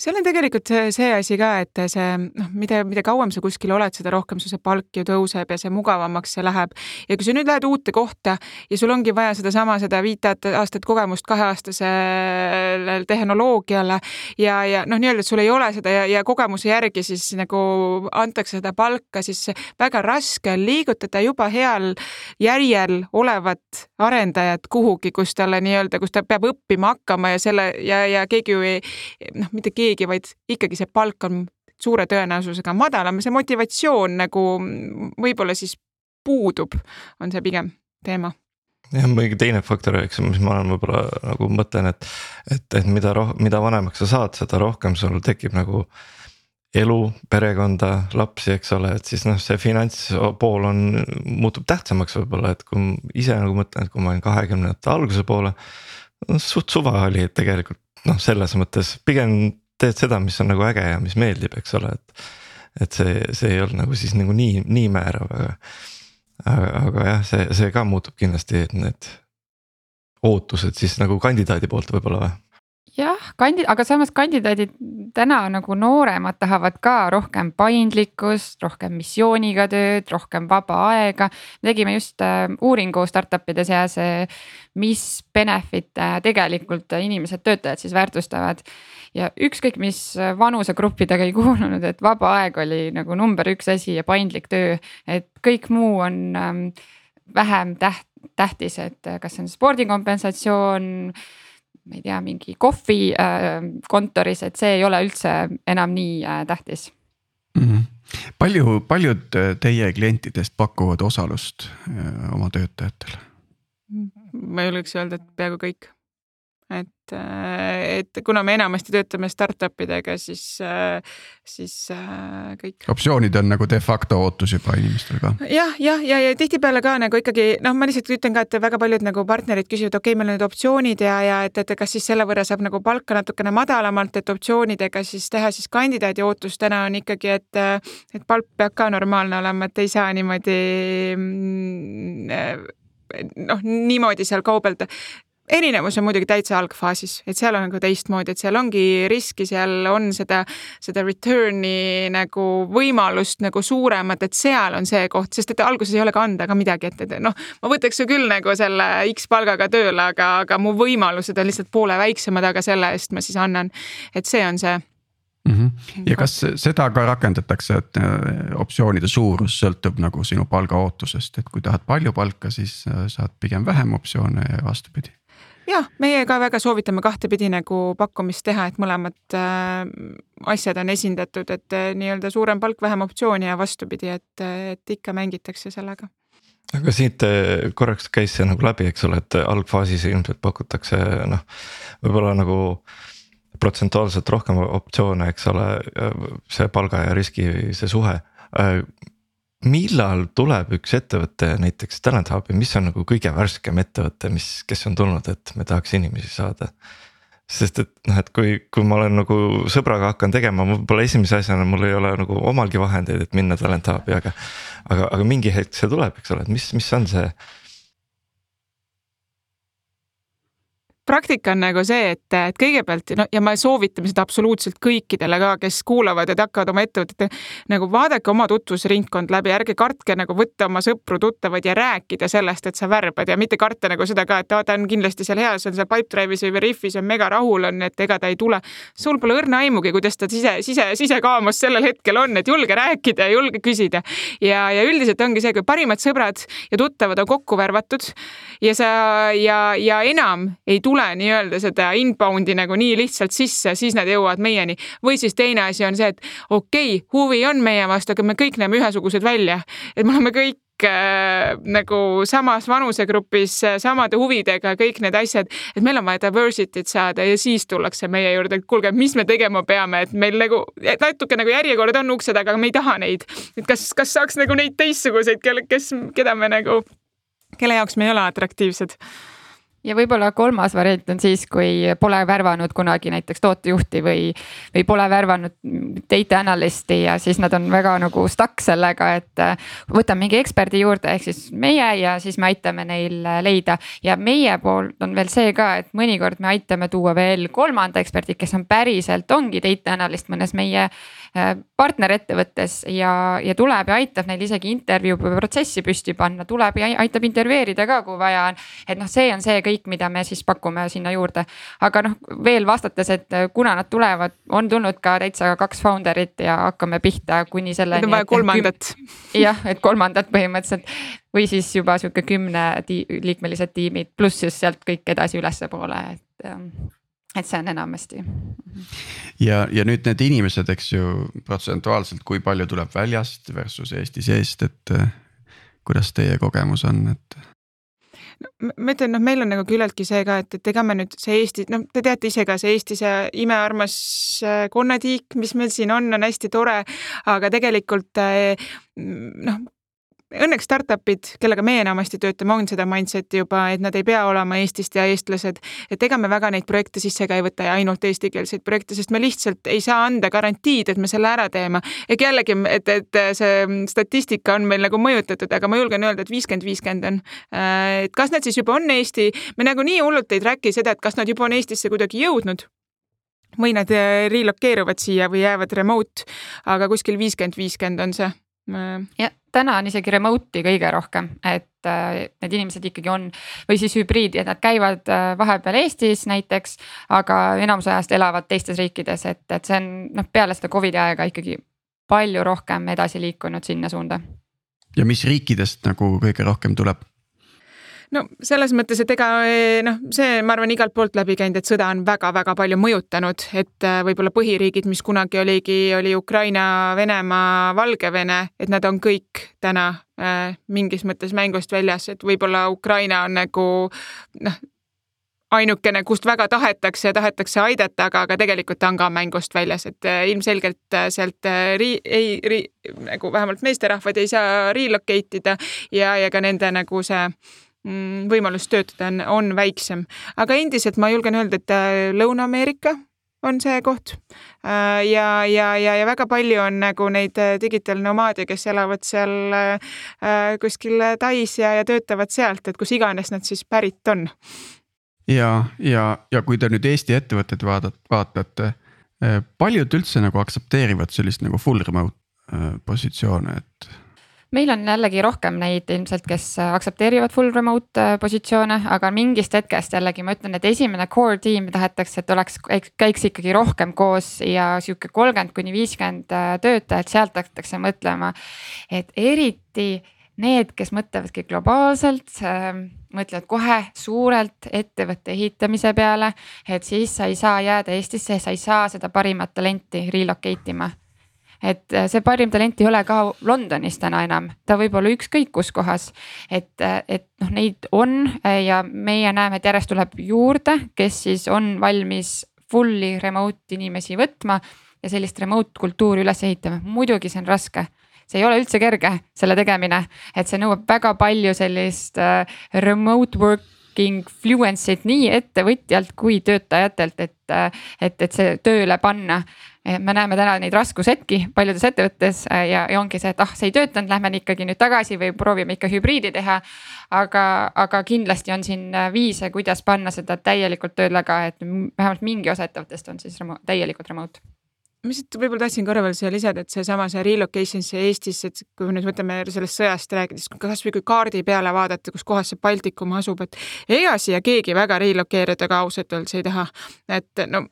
seal on tegelikult see, see asi ka, et see noh, mida, mida kauem sa kuskil oled, seda rohkem su see palk ju tõuseb ja see mugavamaks see läheb. ja kui sa nüüd lähed uute kohta ja sul ongi vaja sedasama, seda viite aastat kogemust kaheaastasel tehnoloogiale ja, ja noh, nii-öelda, et sul ei ole seda ja, ja kogemuse järgi siis nagu antakse seda palka, siis väga raske on liigutada juba heal järjel olevat arendajat kuhugi, kus talle nii-öelda, kus ta peab õppima hakkama ja selle ja, ja keegi ju ei noh, mitte keegi, vaid ikkagi see palk on suure tõenäosusega madalam, see motivatsioon nagu võib-olla siis puudub, on see pigem teema jah, muidugi teine faktor, eks, mis ma olen võib-olla nagu mõtlen, et, et, et mida roh-, mida vanemaks sa saad, seda rohkem sul tekib nagu elu, perekonda, lapsi, eks ole, et siis noh, see finantspool on, muutub tähtsamaks võib-olla, et kui ise nagu mõtlen, et kui ma olin kahekümnendate alguse poole. Suht suva oli, tegelikult noh, selles mõttes pigem teed seda, mis on nagu äge ja mis meeldib, eks ole, et. et see, see ei olnud nagu siis nagu nii, nii määrav, aga aga, aga jah, see, see ka muutub kindlasti, et need ootused siis nagu kandidaadi poolt võib-olla või? Jah, kandi-, aga samas kandidaadid täna nagu nooremad tahavad ka rohkem paindlikkust, rohkem missiooniga tööd, rohkem vaba aega. me tegime just äh, uuringu startup'ide seas, äh, mis benefit'e tegelikult inimesed, töötajad siis väärtustavad ja ükskõik mis vanusegruppidega ei kuulunud, et vaba aeg oli nagu number üks asi ja paindlik töö, et kõik muu on ähm, vähem täht-, tähtis, et kas see on spordikompensatsioon ma ei tea, mingi kohvi äh, kontoris, et see ei ole üldse enam nii äh, tähtis mm. -hmm. palju, paljud teie klientidest pakuvad osalust äh, oma töötajatele? ma julgeks öelda, et peaaegu kõik et, äh, et kuna me enamasti töötame startup idega, siis, äh, siis äh, kõik. optsioonid on nagu de facto ootus juba inimestel ka ja,. jah, ja, ja, ja tihtipeale ka nagu ikkagi noh, ma lihtsalt ütlen ka, et väga paljud nagu partnerid küsivad, okei okay,, meil on need optsioonid ja, ja et, et kas siis selle võrra saab nagu palka natukene madalamalt, et optsioonidega siis teha siis kandidaadi ootus täna on ikkagi, et, et palk peab ka normaalne olema, et ei saa niimoodi mm, noh, niimoodi seal kaubelda erinevus on muidugi täitsa algfaasis, et seal on nagu teistmoodi, et seal ongi riski, seal on seda, seda return'i nagu võimalust nagu suuremat, et seal on see koht, sest et alguses ei ole ka anda ka midagi, et, et noh, ma võtaks ju küll nagu selle X palgaga tööle, aga, aga mu võimalused on lihtsalt poole väiksemad, aga selle eest ma siis annan. et see on see mm. -hmm. ja kas seda ka rakendatakse, et äh, optsioonide suurus sõltub nagu sinu palgaootusest, et kui tahad palju palka, siis äh, saad pigem vähem optsioone ja vastupidi jah, meie ka väga soovitame kahtepidi nagu pakkumist teha, et mõlemad äh, asjad on esindatud, et äh, nii-öelda suurem palk, vähem optsiooni ja vastupidi, et, et ikka mängitakse sellega. aga siit korraks käis see nagu läbi, eks ole, et algfaasis ilmselt pakutakse noh, võib-olla nagu protsentuaalselt rohkem optsioone, eks ole, see palga ja riski see suhe. Millal tuleb üks ettevõte näiteks Talent Hubi, mis on nagu kõige värskem ettevõte, mis, kes on tulnud, et me tahaks inimesi saada? sest et noh, et kui, kui ma olen nagu sõbraga hakkan tegema, võib-olla esimese asjana mul ei ole nagu omalgi vahendeid, et minna Talent Hubi, aga. aga, aga mingi hetk see tuleb, eks ole, et mis, mis on see praktika on nagu see, et, et kõigepealt no ja me soovitame seda absoluutselt kõikidele ka, kes kuulavad, et hakkavad oma ettevõtet nagu vaadake oma tutvusringkond läbi, ärge kartke nagu võtta oma sõpru-tuttavaid ja rääkida sellest, et sa värbad ja mitte karta nagu seda ka, et aa, ta on kindlasti seal hea, see on seal Pipedrive'is või Veriffis on mega rahul on, et ega ta ei tule. sul pole õrna aimugi, kuidas ta sise, sise, sisekaamas sellel hetkel on, et julge rääkida ja julge küsida. ja, ja üldiselt ongi see, kui parimad sõbrad ja tuttavad on kokku värvatud ja sa ja, ja enam ei tule tule nii-öelda seda inbound'i nagu nii lihtsalt sisse, siis nad jõuavad meieni. või siis teine asi on see, et okei okay,, huvi on meie vastu, aga me kõik näeme ühesugused välja, et me oleme kõik äh, nagu samas vanusegrupis, samade huvidega, kõik need asjad, et meil on vaja diversity't saada ja siis tullakse meie juurde, et kuulge, mis me tegema peame, et meil nagu natuke nagu järjekord on ukse taga, aga me ei taha neid. et kas, kas saaks nagu neid teistsuguseid, kelle, kes, keda me nagu, kelle jaoks me ei ole atraktiivsed ja võib-olla kolmas variant on siis, kui pole värvanud kunagi näiteks tootejuhti või, või pole värvanud data analyst'i ja siis nad on väga nagu stuck sellega, et äh, võtame mingi eksperdi juurde, ehk siis meie ja siis me aitame neil äh, leida. ja meie poolt on veel see ka, et mõnikord me aitame tuua veel kolmanda eksperdi, kes on päriselt ongi data analyst mõnes meie partnerettevõttes ja, ja tuleb ja aitab neil isegi intervjuu protsessi püsti panna, tuleb ja aitab intervjueerida ka, kui vaja on. et noh, see on see kõik, mida me siis pakume sinna juurde. aga noh, veel vastates, et kuna nad tulevad, on tulnud ka täitsa kaks founder'it ja hakkame pihta kuni selleni. On vaja kolmandat. jah, et kolmandat põhimõtteliselt või siis juba sihuke kümne liikmelised tiimid, pluss siis sealt kõik edasi ülespoole, et ähm, et see on enamasti. ja, ja nüüd need inimesed, eks ju, protsentuaalselt, kui palju tuleb väljast versus Eesti seest, et äh, kuidas teie kogemus on, et? ma ütlen, noh, meil on nagu küllaltki see ka, et, et ega me nüüd see Eesti, noh, te teate ise ka see Eesti, see imearmas äh, konnatiik, mis meil siin on, on hästi tore, aga tegelikult äh, noh, õnneks startup'id, kellega me enamasti töötame, on seda mindset'i juba, et nad ei pea olema Eestist ja eestlased. et ega me väga neid projekte sisse ka ei võta ja ainult eestikeelseid projekte, sest me lihtsalt ei saa anda garantiid, et me selle ära teeme. ehk jällegi, et, et see statistika on meil nagu mõjutatud, aga ma julgen öelda, et viiskümmend, viiskümmend on. Äh, et kas nad siis juba on Eesti, me nagu nii hullult ei track'i seda, et kas nad juba on Eestisse kuidagi jõudnud või nad äh, relokeeruvad siia või jäävad remote, aga kuskil viiskümmend, viiskümmend on see ja täna on isegi remote'i kõige rohkem, et äh, need inimesed ikkagi on või siis hübriidi, et nad käivad äh, vahepeal Eestis näiteks, aga enamus ajast elavad teistes riikides, et, et see on noh, peale seda Covidi aega ikkagi palju rohkem edasi liikunud sinna suunda. ja mis riikidest nagu kõige rohkem tuleb? No selles mõttes, et ega eh, noh, see, ma arvan, igalt poolt läbi käinud, et sõda on väga-väga palju mõjutanud, et eh, võib-olla põhiriigid, mis kunagi oligi, oli Ukraina, Venemaa, Valgevene, et nad on kõik täna äh, mingis mõttes mängust väljas, et võib-olla Ukraina on nagu noh, ainukene, kust väga tahetakse ja tahetakse aidata, aga, aga tegelikult ta on ka mängust väljas, et ilmselgelt sealt ri-, ei ri, nagu vähemalt meesterahvad ei saa relocate ida ja, ja ka nende nagu see võimalus töötada on, on väiksem, aga endiselt ma julgen öelda, et äh, Lõuna-Ameerika on see koht. Äh, ja, ja, ja, ja väga palju on nagu neid äh, digitaalnomaade, kes elavad seal kuskil Tais ja, ja töötavad sealt, et kus iganes nad siis pärit on ja, ja, ja kui te nüüd Eesti ettevõtteid vaadat-, vaatate, paljud üldse nagu aktsepteerivad sellist nagu full remote positsioone, et meil on jällegi rohkem neid ilmselt, kes aktsepteerivad full remote äh, positsioone, aga mingist hetkest jällegi ma ütlen, et esimene core tiim tahetakse, et oleks, käiks ikkagi rohkem koos ja sihuke kolmkümmend kuni viiskümmend äh, töötajat, sealt hakatakse mõtlema. et eriti need, kes mõtlevadki globaalselt äh,, mõtlevad kohe suurelt ettevõtte ehitamise peale, et siis sa ei saa jääda Eestisse, sa ei saa seda parimat talenti relocate ima et äh, see parim talent ei ole ka Londonis täna enam, ta võib olla ükskõik kus kohas. et, äh, et noh, neid on äh, ja meie näeme, et järjest tuleb juurde, kes siis on valmis fully remote inimesi võtma ja sellist remote kultuuri üles ehitama, muidugi see on raske. See ei ole üldse kerge, selle tegemine, et see nõuab väga palju sellist remote working fluency't nii ettevõtjalt kui töötajatelt, et, et, et see tööle panna. Me näeme täna neid raskushetki paljudes ettevõttes ja, ja ongi see, et ah, see ei töötanud, lähme ikkagi nüüd tagasi või proovime ikka hübriidi teha. aga, aga kindlasti on siin viise, kuidas panna seda täielikult tööle ka, et vähemalt mingi osa ettevõttest on siis remo täielikult remote ma lihtsalt võib-olla tahtsin korra veel siia lisada, et seesama see relocation siia Eestisse, et kui me nüüd mõtleme sellest sõjast rääkides, kasvõi kui kaardi peale vaadata, kus kohas see Baltikum asub, et ega siia keegi väga relokeeruda ka ausalt öeldes ei taha. et no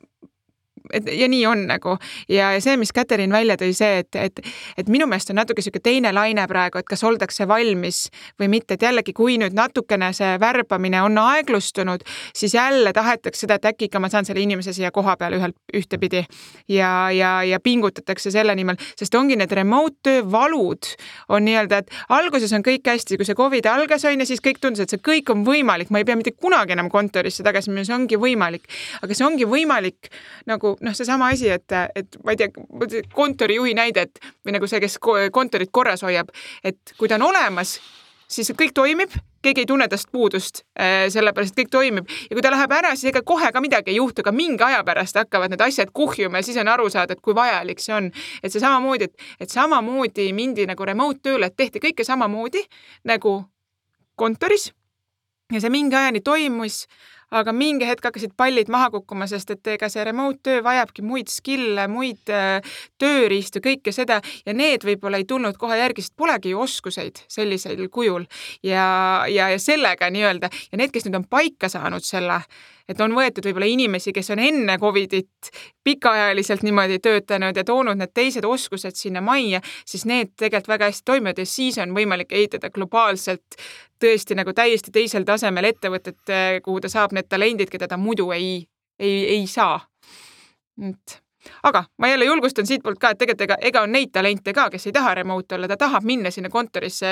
et ja nii on nagu. Ja see, mis Katariin välja tõi, see, et, et, et minu meelest on natuke sihuke teine laine praegu, et kas oldakse valmis või mitte, et jällegi, kui nüüd natukene see värbamine on aeglustunud, siis jälle tahetakse seda, et äkki ikka ma saan selle inimese siia koha peale ühelt, ühtepidi. Ja, ja, ja pingutatakse selle nimel, sest ongi need remote töö valud on nii-öelda, et alguses on kõik hästi, kui see Covid algas on ju, siis kõik tundus, et see kõik on võimalik, ma ei pea mitte kunagi enam kontorisse tagasi minema, see ongi võimalik, aga see ongi võimalik nagu noh, seesama asi, et, et ma ei tea, kontorijuhi näide, et või nagu see, kes kontorit korras hoiab, et kui ta on olemas, siis kõik toimib, keegi ei tunne tast puudust, äh, sellepärast et kõik toimib ja kui ta läheb ära, siis ega kohe ka midagi ei juhtu, aga mingi aja pärast hakkavad need asjad kuhjuma ja siis on aru saada, et kui vajalik see on. et see samamoodi, et, et samamoodi mindi nagu remote tööle, et tehti kõike samamoodi nagu kontoris ja see mingi ajani toimus, aga mingi hetk hakkasid pallid maha kukkuma, sest et ega see remote töö vajabki muid skill'e, muid äh, tööriistu, kõike seda. Ja need võib-olla ei tulnud kohe järgi, sest polegi ju oskuseid sellisel kujul. Ja, ja, ja sellega nii-öelda. Ja need, kes nüüd on paika saanud selle et on võetud võib-olla inimesi, kes on enne Covidit pikaajaliselt niimoodi töötanud ja toonud need teised oskused sinna majja, siis need tegelikult väga hästi toimivad ja siis on võimalik ehitada globaalselt tõesti nagu täiesti teisel tasemel ettevõtet, kuhu ta saab need talendid, keda ta muidu ei, ei, ei saa. et aga ma jälle julgustan siitpoolt ka, et tegelikult ega, ega on neid talente ka, kes ei taha remote olla, ta tahab minna sinna kontorisse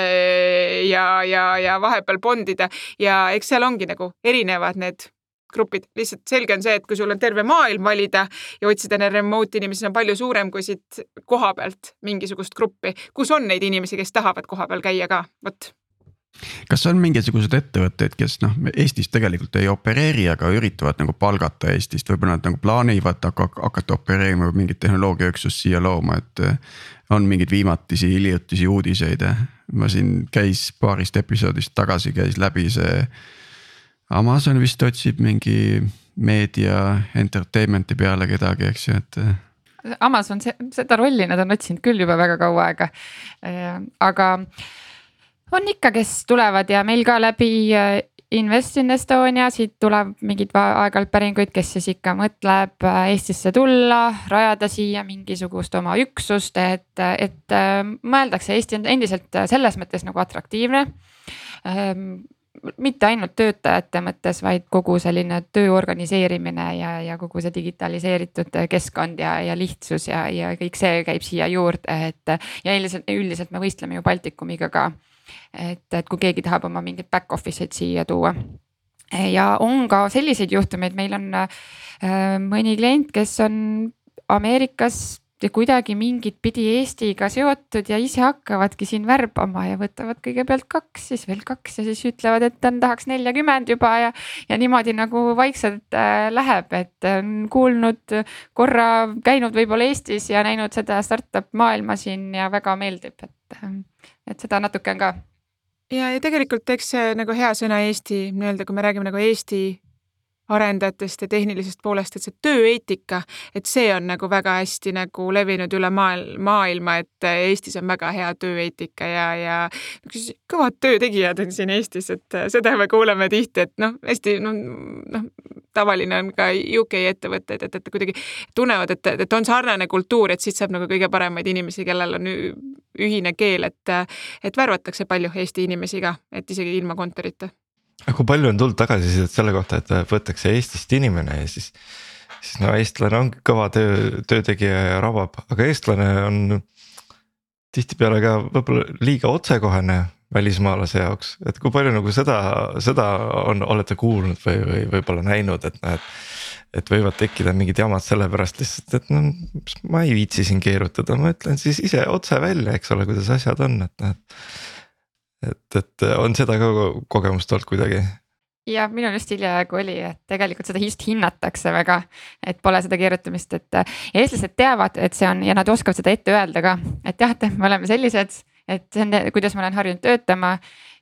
ja, ja, ja vahepeal bondida ja eks seal ongi nagu erinevad need grupid, lihtsalt selge on see, et kui sul on terve maailm valida ja otsida neid remote inimesi, on palju suurem kui siit koha pealt mingisugust gruppi, kus on neid inimesi, kes tahavad koha peal käia ka, vot. Kas on mingisuguseid ettevõtteid, kes noh, Eestis tegelikult ei opereeri, aga üritavad nagu palgata Eestist, võib-olla nad nagu plaanivad hakata opereerima mingit tehnoloogiaüksust siia looma, et. on mingeid viimatisi, hiljutisi uudiseid, ma siin käis paarist episoodist tagasi käis läbi see Amazon vist otsib mingi meedia entertainment'i peale kedagi, eks ju, et. Amazon, seda rolli nad on otsinud küll juba väga kaua aega. Äh, aga on ikka, kes tulevad ja meil ka läbi äh, Invest in Estonia, siit tuleb mingeid aeg-ajalt päringuid, kes siis ikka mõtleb äh, Eestisse tulla, rajada siia mingisugust oma üksust, et, et mõeldakse, Eesti on endiselt selles mõttes nagu atraktiivne mitte ainult töötajate mõttes, vaid kogu selline töö organiseerimine ja, ja kogu see digitaliseeritud keskkond ja, ja lihtsus ja, ja kõik see käib siia juurde, et. ja üldiselt, üldiselt me võistleme ju Baltikumiga ka. et, et kui keegi tahab oma mingeid back office eid siia tuua. ja on ka selliseid juhtumeid, meil on äh, mõni klient, kes on Ameerikas kuidagi mingit pidi Eestiga seotud ja ise hakkavadki siin värbama ja võtavad kõigepealt kaks, siis veel kaks ja siis ütlevad, et tahaks neljakümmend juba ja. ja niimoodi nagu vaikselt äh, läheb, et on kuulnud korra, käinud võib-olla Eestis ja näinud seda startup maailma siin ja väga meeldib, et, äh, et seda natuke on ka ja, ja tegelikult eks see nagu hea sõna Eesti nii-öelda, kui me räägime nagu Eesti arendajatest ja tehnilisest poolest, et see tööeetika, et see on nagu väga hästi nagu levinud üle maailma, maailma, et Eestis on väga hea tööeetika ja, ja kõvad töötegijad on siin Eestis, et seda me kuuleme tihti, et noh, hästi noh, noh, tavaline on ka UK ettevõtteid, et, et kuidagi tunnevad, et, et on sarnane kultuur, et siit saab nagu kõige paremaid inimesi, kellel on ühine keel, et, et värvatakse palju Eesti inimesi ka, et isegi ilma kontorita aga kui palju on tulnud tagasisidet selle kohta, et võetakse Eestist inimene ja siis, siis no eestlane ongi kõva töö, töötegija ja rabab, aga eestlane on tihtipeale ka võib-olla liiga otsekohene välismaalase jaoks, et kui palju nagu seda, seda on, olete kuulnud või, või võib-olla näinud, et näed. et võivad tekkida mingid jamad sellepärast lihtsalt, et no ma ei viitsi siin keerutada, ma ütlen siis ise otse välja, eks ole, kuidas asjad on, et näed et, et on seda ka kogemust olnud kuidagi? ja minul just hiljaaegu oli, et tegelikult seda just hinnatakse väga, et pole seda keerutamist, et eestlased teavad, et see on ja nad oskavad seda ette öelda ka, et jah, et me oleme sellised, et see on, kuidas ma olen harjunud töötama.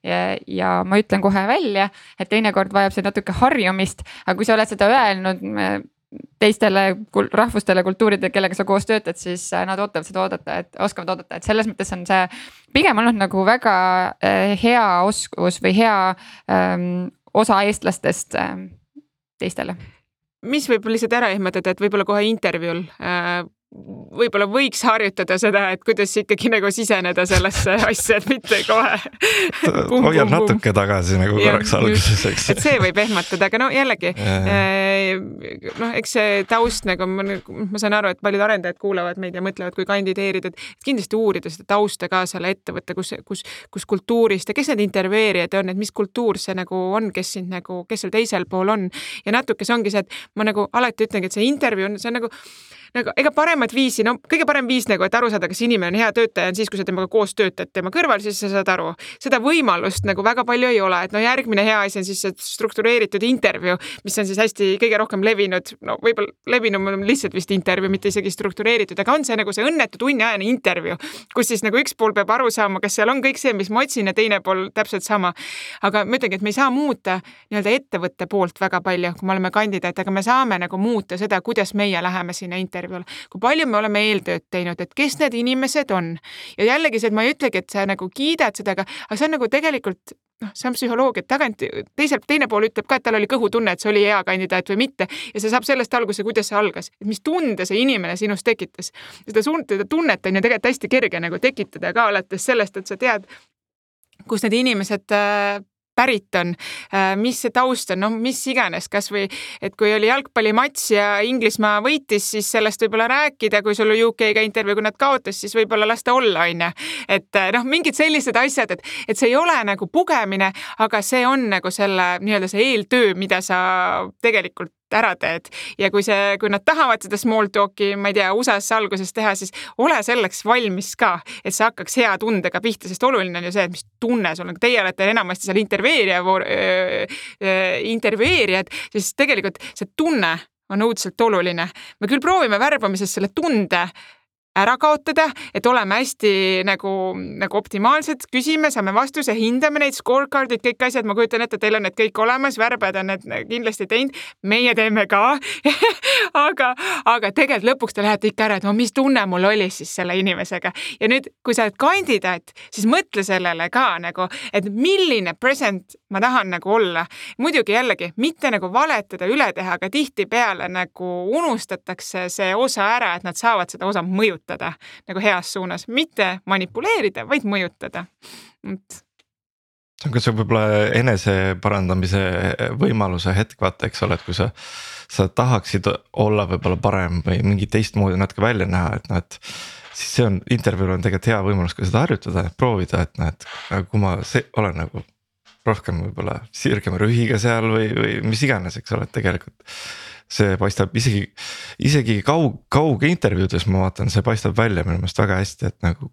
Ja, ja ma ütlen kohe välja, et teinekord vajab see natuke harjumist, aga kui sa oled seda öelnud teistele rahvustele, kultuuridele, kellega sa koos töötad, siis äh, nad ootavad seda oodata, et oskavad oodata, et selles mõttes on see pigem olnud nagu väga äh, hea oskus või hea ähm, osa eestlastest äh, teistele. mis võib lihtsalt ära ehmatada, et võib-olla kohe intervjuul äh, võib-olla võiks harjutada seda, et kuidas ikkagi nagu siseneda sellesse asja, et mitte kohe. Hoian natuke tagasi nagu ja, korraks alguses, eks. et see võib ehmatada, aga no jällegi eh, noh, eks see taust nagu ma, ma saan aru, et paljud arendajad kuulavad meid ja mõtlevad, kui kandideerida, et kindlasti uurida seda tausta ka selle ettevõtte, kus, kus, kus kultuurist ja kes need intervjueerijad on, et mis kultuur see nagu on, kes sind nagu, kes seal teisel pool on. Ja natuke see ongi see, et ma nagu alati ütlengi, et see intervjuu on, see on nagu nagu ega paremat viisi, no kõige parem viis nagu, et aru saada, kas inimene on hea töötaja, on siis, kui sa temaga koos töötad tema kõrval, siis sa saad aru. seda võimalust nagu väga palju ei ole, et no järgmine hea asi on siis see struktureeritud intervjuu, mis on siis hästi kõige rohkem levinud, no võib-olla levinum on lihtsalt vist intervjuu, mitte isegi struktureeritud, aga on see nagu see õnnetu tunniajane intervjuu, kus siis nagu üks pool peab aru saama, kas seal on kõik see, mis ma otsin ja teine pool täpselt sama. aga ma ütlengi, et me ei saa muuta nii-öelda ettevõtte poolt väga palju, kui me oleme kandidaat, aga me saame nagu muuta seda, kuidas meie läheme sinna intervjuule intervjuul, kui palju me oleme eeltööd teinud, et kes need inimesed on. ja jällegi see, et ma ei ütlegi, et sa nagu kiidad seda, aga, aga see on nagu tegelikult noh, see on psühholoogia, et tagant teiselt, teine pool ütleb ka, et tal oli kõhutunne, et see oli hea kandidaat või mitte ja see saab sellest alguse, kuidas see algas, et mis tunde see inimene sinus tekitas. seda tunnet on ju tegelikult hästi kerge nagu tekitada ka alates sellest, et sa tead, kus need inimesed äh, pärit on, äh, mis see taust on, noh, mis iganes, kasvõi et kui oli jalgpallimats ja Inglismaa võitis, siis sellest võib-olla rääkida, kui sul UK-ga intervjuu, kui nad kaotas, siis võib-olla las ta olla, onju. et äh, noh, mingid sellised asjad, et, et see ei ole nagu pugemine, aga see on nagu selle nii-öelda see eeltöö, mida sa tegelikult ära teed ja kui see, kui nad tahavad seda small talk'i, ma ei tea, USA-s alguses teha, siis ole selleks valmis ka, et see hakkaks hea tundega pihta, sest oluline on ju see, et mis tunne sul on, teie olete enamasti seal intervjueerija, intervjueerijad, siis tegelikult see tunne on õudselt oluline. me küll proovime värbamises selle tunde ära kaotada, et oleme hästi nagu, nagu optimaalsed, küsime, saame vastuse, hindame neid scorecard'id, kõik asjad, ma kujutan ette, teil on need kõik olemas, värbajad on need kindlasti teinud, meie teeme ka. Aga, aga tegelikult lõpuks te lähete ikka ära, et no mis tunne mul oli siis selle inimesega. Ja nüüd, kui sa oled kandidaat, siis mõtle sellele ka nagu, et milline present ma tahan nagu olla. muidugi jällegi mitte nagu valetada, üle teha, aga tihtipeale nagu unustatakse see osa ära, et nad saavad seda osa mõjutada mõjutada nagu heas suunas, mitte manipuleerida, vaid mõjutada. see on ka see võib-olla eneseparandamise võimaluse hetk, vaata, eks ole, et kui sa, sa tahaksid olla võib-olla parem või mingi teistmoodi natuke välja näha, et noh, et. siis see on, intervjuul on tegelikult hea võimalus ka seda harjutada, proovida, et noh, et kui ma see, olen nagu rohkem võib-olla sirgema rühiga seal või, või mis iganes, eks ole, et tegelikult see paistab isegi, isegi kaug, kaugintervjuudes ma vaatan, see paistab välja minu meelest väga hästi, et nagu.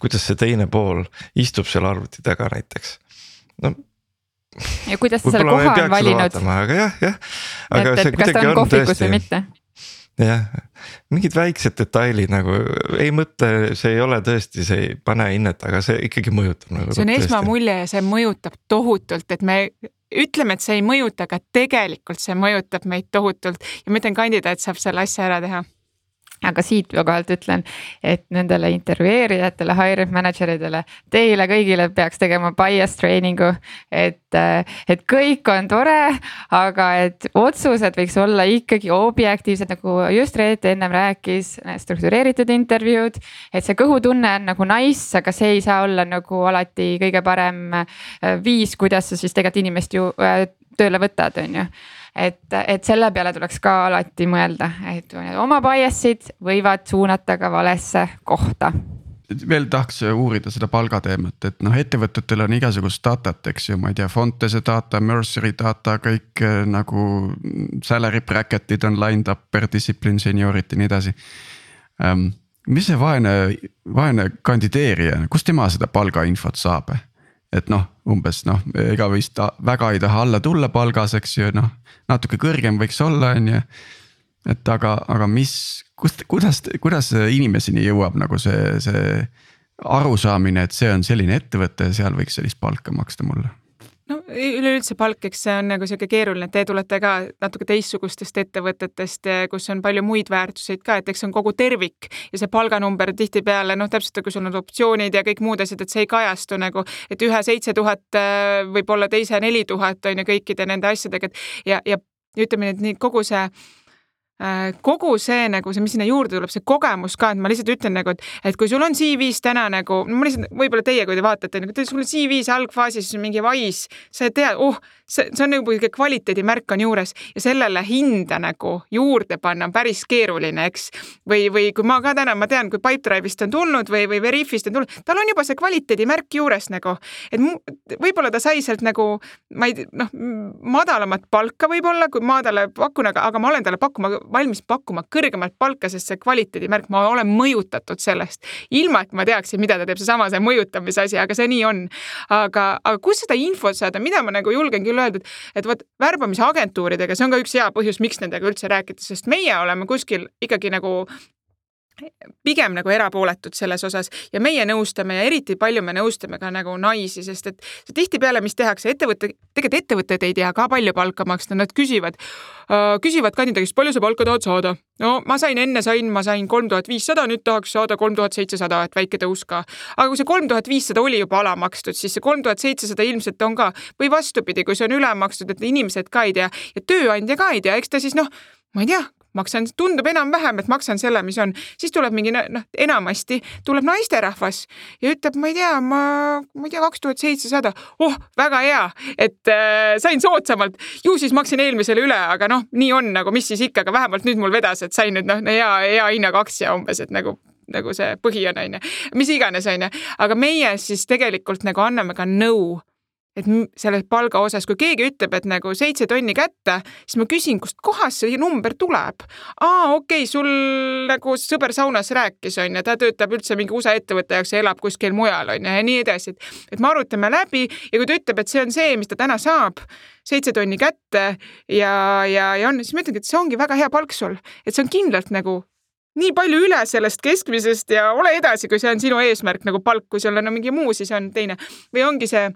kuidas see teine pool istub seal arvuti taga näiteks, no ja kuidas ta selle koha on valinud. aga jah, jah. et, et kas ta on kohvikus või mitte jah, mingid väiksed detailid nagu ei mõtle, see ei ole tõesti, see ei pane hinnet, aga see ikkagi mõjutab nagu. see on esmamulje ja see mõjutab tohutult, et me ütleme, et see ei mõjuta, aga tegelikult see mõjutab meid tohutult. Ja ma ütlen, kandidaat saab selle asja ära teha aga siitkohalt ütlen, et nendele intervjueerijatele, hiring manager idele, teile kõigile peaks tegema bias training'u. et, et kõik on tore, aga et otsused võiks olla ikkagi objektiivsed, nagu just Reet ennem rääkis, struktureeritud intervjuud. et see kõhutunne on nagu nice, aga see ei saa olla nagu alati kõige parem viis, kuidas sa siis tegelikult inimest ju tööle võtad, on ju et, et selle peale tuleks ka alati mõelda, et oma bias'id võivad suunata ka valesse kohta veel tahaks uurida seda palgateemat, et noh, ettevõtetel on igasugust datat, eks ju, ma ei tea, Fontese data, Mercery data, kõik eh, nagu salary bracket'id on lined up per discipline, seniority ja nii edasi um,. mis see vaene, vaene kandideerija, kust tema seda palgainfot saab? Et noh, umbes noh, ega vist väga ei taha alla tulla palgas, eks ju, noh natuke kõrgem võiks olla, on ju. et aga, aga mis, kust, kuidas, kuidas inimeseni jõuab nagu see, see arusaamine, et see on selline ettevõte seal võiks sellist palka maksta mulle no üleüldse palk, eks see on nagu sihuke keeruline, te tulete ka natuke teistsugustest ettevõtetest, kus on palju muid väärtuseid ka, et eks see on kogu tervik ja see palganumber tihtipeale noh, täpselt kui sul on optsioonid ja kõik muud asjad, et see ei kajastu nagu, et ühe seitse tuhat äh, võib olla teise neli tuhat on ju kõikide nende asjadega, et ja, ja ütleme nii, et nii kogu see kogu see nagu see, mis sinna juurde tuleb, see kogemus ka, et ma lihtsalt ütlen nagu, et, et kui sul on CV-s täna nagu, no ma lihtsalt, võib-olla teie, kui te vaatate, nagu sul on CV-s algfaasis mingi Wise, sa tead, oh, see, see on nagu kvaliteedimärk on juures ja sellele hinda nagu juurde panna on päris keeruline, eks. või, või kui ma ka täna, ma tean, kui Pipedrive'ist on tulnud või, või Veriffist on tulnud, tal on juba see kvaliteedimärk juures nagu, et võib-olla ta sai sealt nagu, ma ei noh, madalamat palka võib-olla, kui ma talle pakun, aga, aga ma olen talle pakkuma valmis pakkuma kõrgemat palka, sest see kvaliteedimärk, ma olen mõjutatud sellest, ilma et ma teaksin, mida ta teeb, seesama see mõjutamise asi, aga see nii on. aga, aga kust seda infot saada, mida ma nagu julgen küll öelda, et, et vot värbamisagentuuridega, see on ka üks hea põhjus, miks nendega üldse rääkida, sest meie oleme kuskil ikkagi nagu pigem nagu erapooletud selles osas ja meie nõustame ja eriti palju me nõustame ka nagu naisi, sest et tihtipeale, mis tehakse, ettevõte, tegelikult ettevõtted ei tea ka palju palka maksta, nad küsivad küsivad kandidaadist, palju sa palka tahad saada. no ma sain enne sain, ma sain kolm tuhat viissada, nüüd tahaks saada kolm tuhat seitsesada, et väike tõus ka. aga kui see kolm tuhat viissada oli juba alamakstud, siis see kolm tuhat seitsesada ilmselt on ka või vastupidi, kui see on ülemakstud, et inimesed ka ei tea ja tööandja ka ei tea, eks ta siis noh, ma ei tea, maksan, tundub enam-vähem, et maksan selle, mis on, siis tuleb mingi noh, enamasti tuleb naisterahvas ja ütleb, ma ei tea, ma, ma ei tea, kaks tuhat seitsesada, oh, väga hea, et äh, sain soodsamalt, ju siis maksin eelmisele üle, aga noh, nii on nagu, mis siis ikka, aga vähemalt nüüd mul vedas, et sain nüüd noh, hea, hea hinnaga aktsia umbes, et nagu nagu see põhi on, onju, mis iganes, onju, aga meie siis tegelikult nagu anname ka nõu et selles palga osas, kui keegi ütleb, et nagu seitse tonni kätte, siis ma küsin, kust kohast see number tuleb. aa, okei okay,, sul nagu sõber saunas rääkis, onju, ta töötab üldse mingi USA ettevõtte jaoks ja elab kuskil mujal, onju, ja nii edasi, et, et me arutame läbi ja kui ta ütleb, et see on see, mis ta täna saab, seitse tonni kätte ja, ja, ja on, siis ma ütlengi, et see ongi väga hea palk sul, et see on kindlalt nagu nii palju üle sellest keskmisest ja ole edasi, kui see on sinu eesmärk nagu palk, kui sul on no, mingi muu, siis on teine või ongi see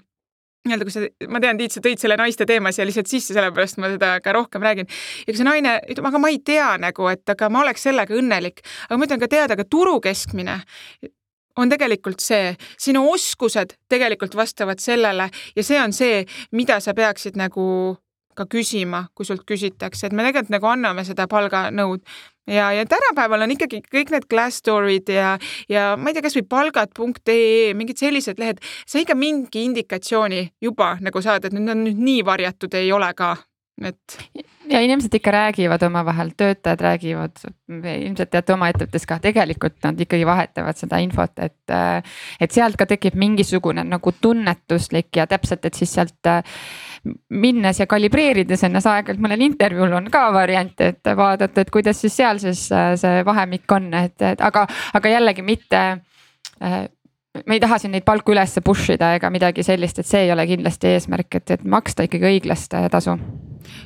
nii-öelda, kui sa, ma tean, Tiit, sa tõid selle naiste teema siia lihtsalt sisse, sellepärast ma seda ka rohkem räägin. ja kui see naine ütleb, aga ma ei tea nagu, et aga ma oleks sellega õnnelik, aga ma ütlen ka teada, aga turu keskmine on tegelikult see, sinu oskused tegelikult vastavad sellele ja see on see, mida sa peaksid nagu ka küsima, kui sult küsitakse, et me tegelikult nagu anname seda palganõud ja, ja tänapäeval on ikkagi kõik need Glassdoorid ja, ja ma ei tea, kasvõi palgad.ee, mingid sellised lehed, sa ikka mingi indikatsiooni juba nagu saad, et need on nüüd nii varjatud ei ole ka et. ja inimesed ikka räägivad omavahel, töötajad räägivad, ilmselt teate oma ettevõttes ka, tegelikult nad ikkagi vahetavad seda infot, et. et sealt ka tekib mingisugune nagu tunnetuslik ja täpselt, et siis sealt minnes ja kalibreerides ennast aeg-ajalt mõnel intervjuul on ka variant, et vaadata, et kuidas siis seal siis see vahemik on, et, et aga, aga jällegi mitte me ei taha siin neid palku üles push ida ega midagi sellist, et see ei ole kindlasti eesmärk, et, et maksta ikkagi õiglast tasu.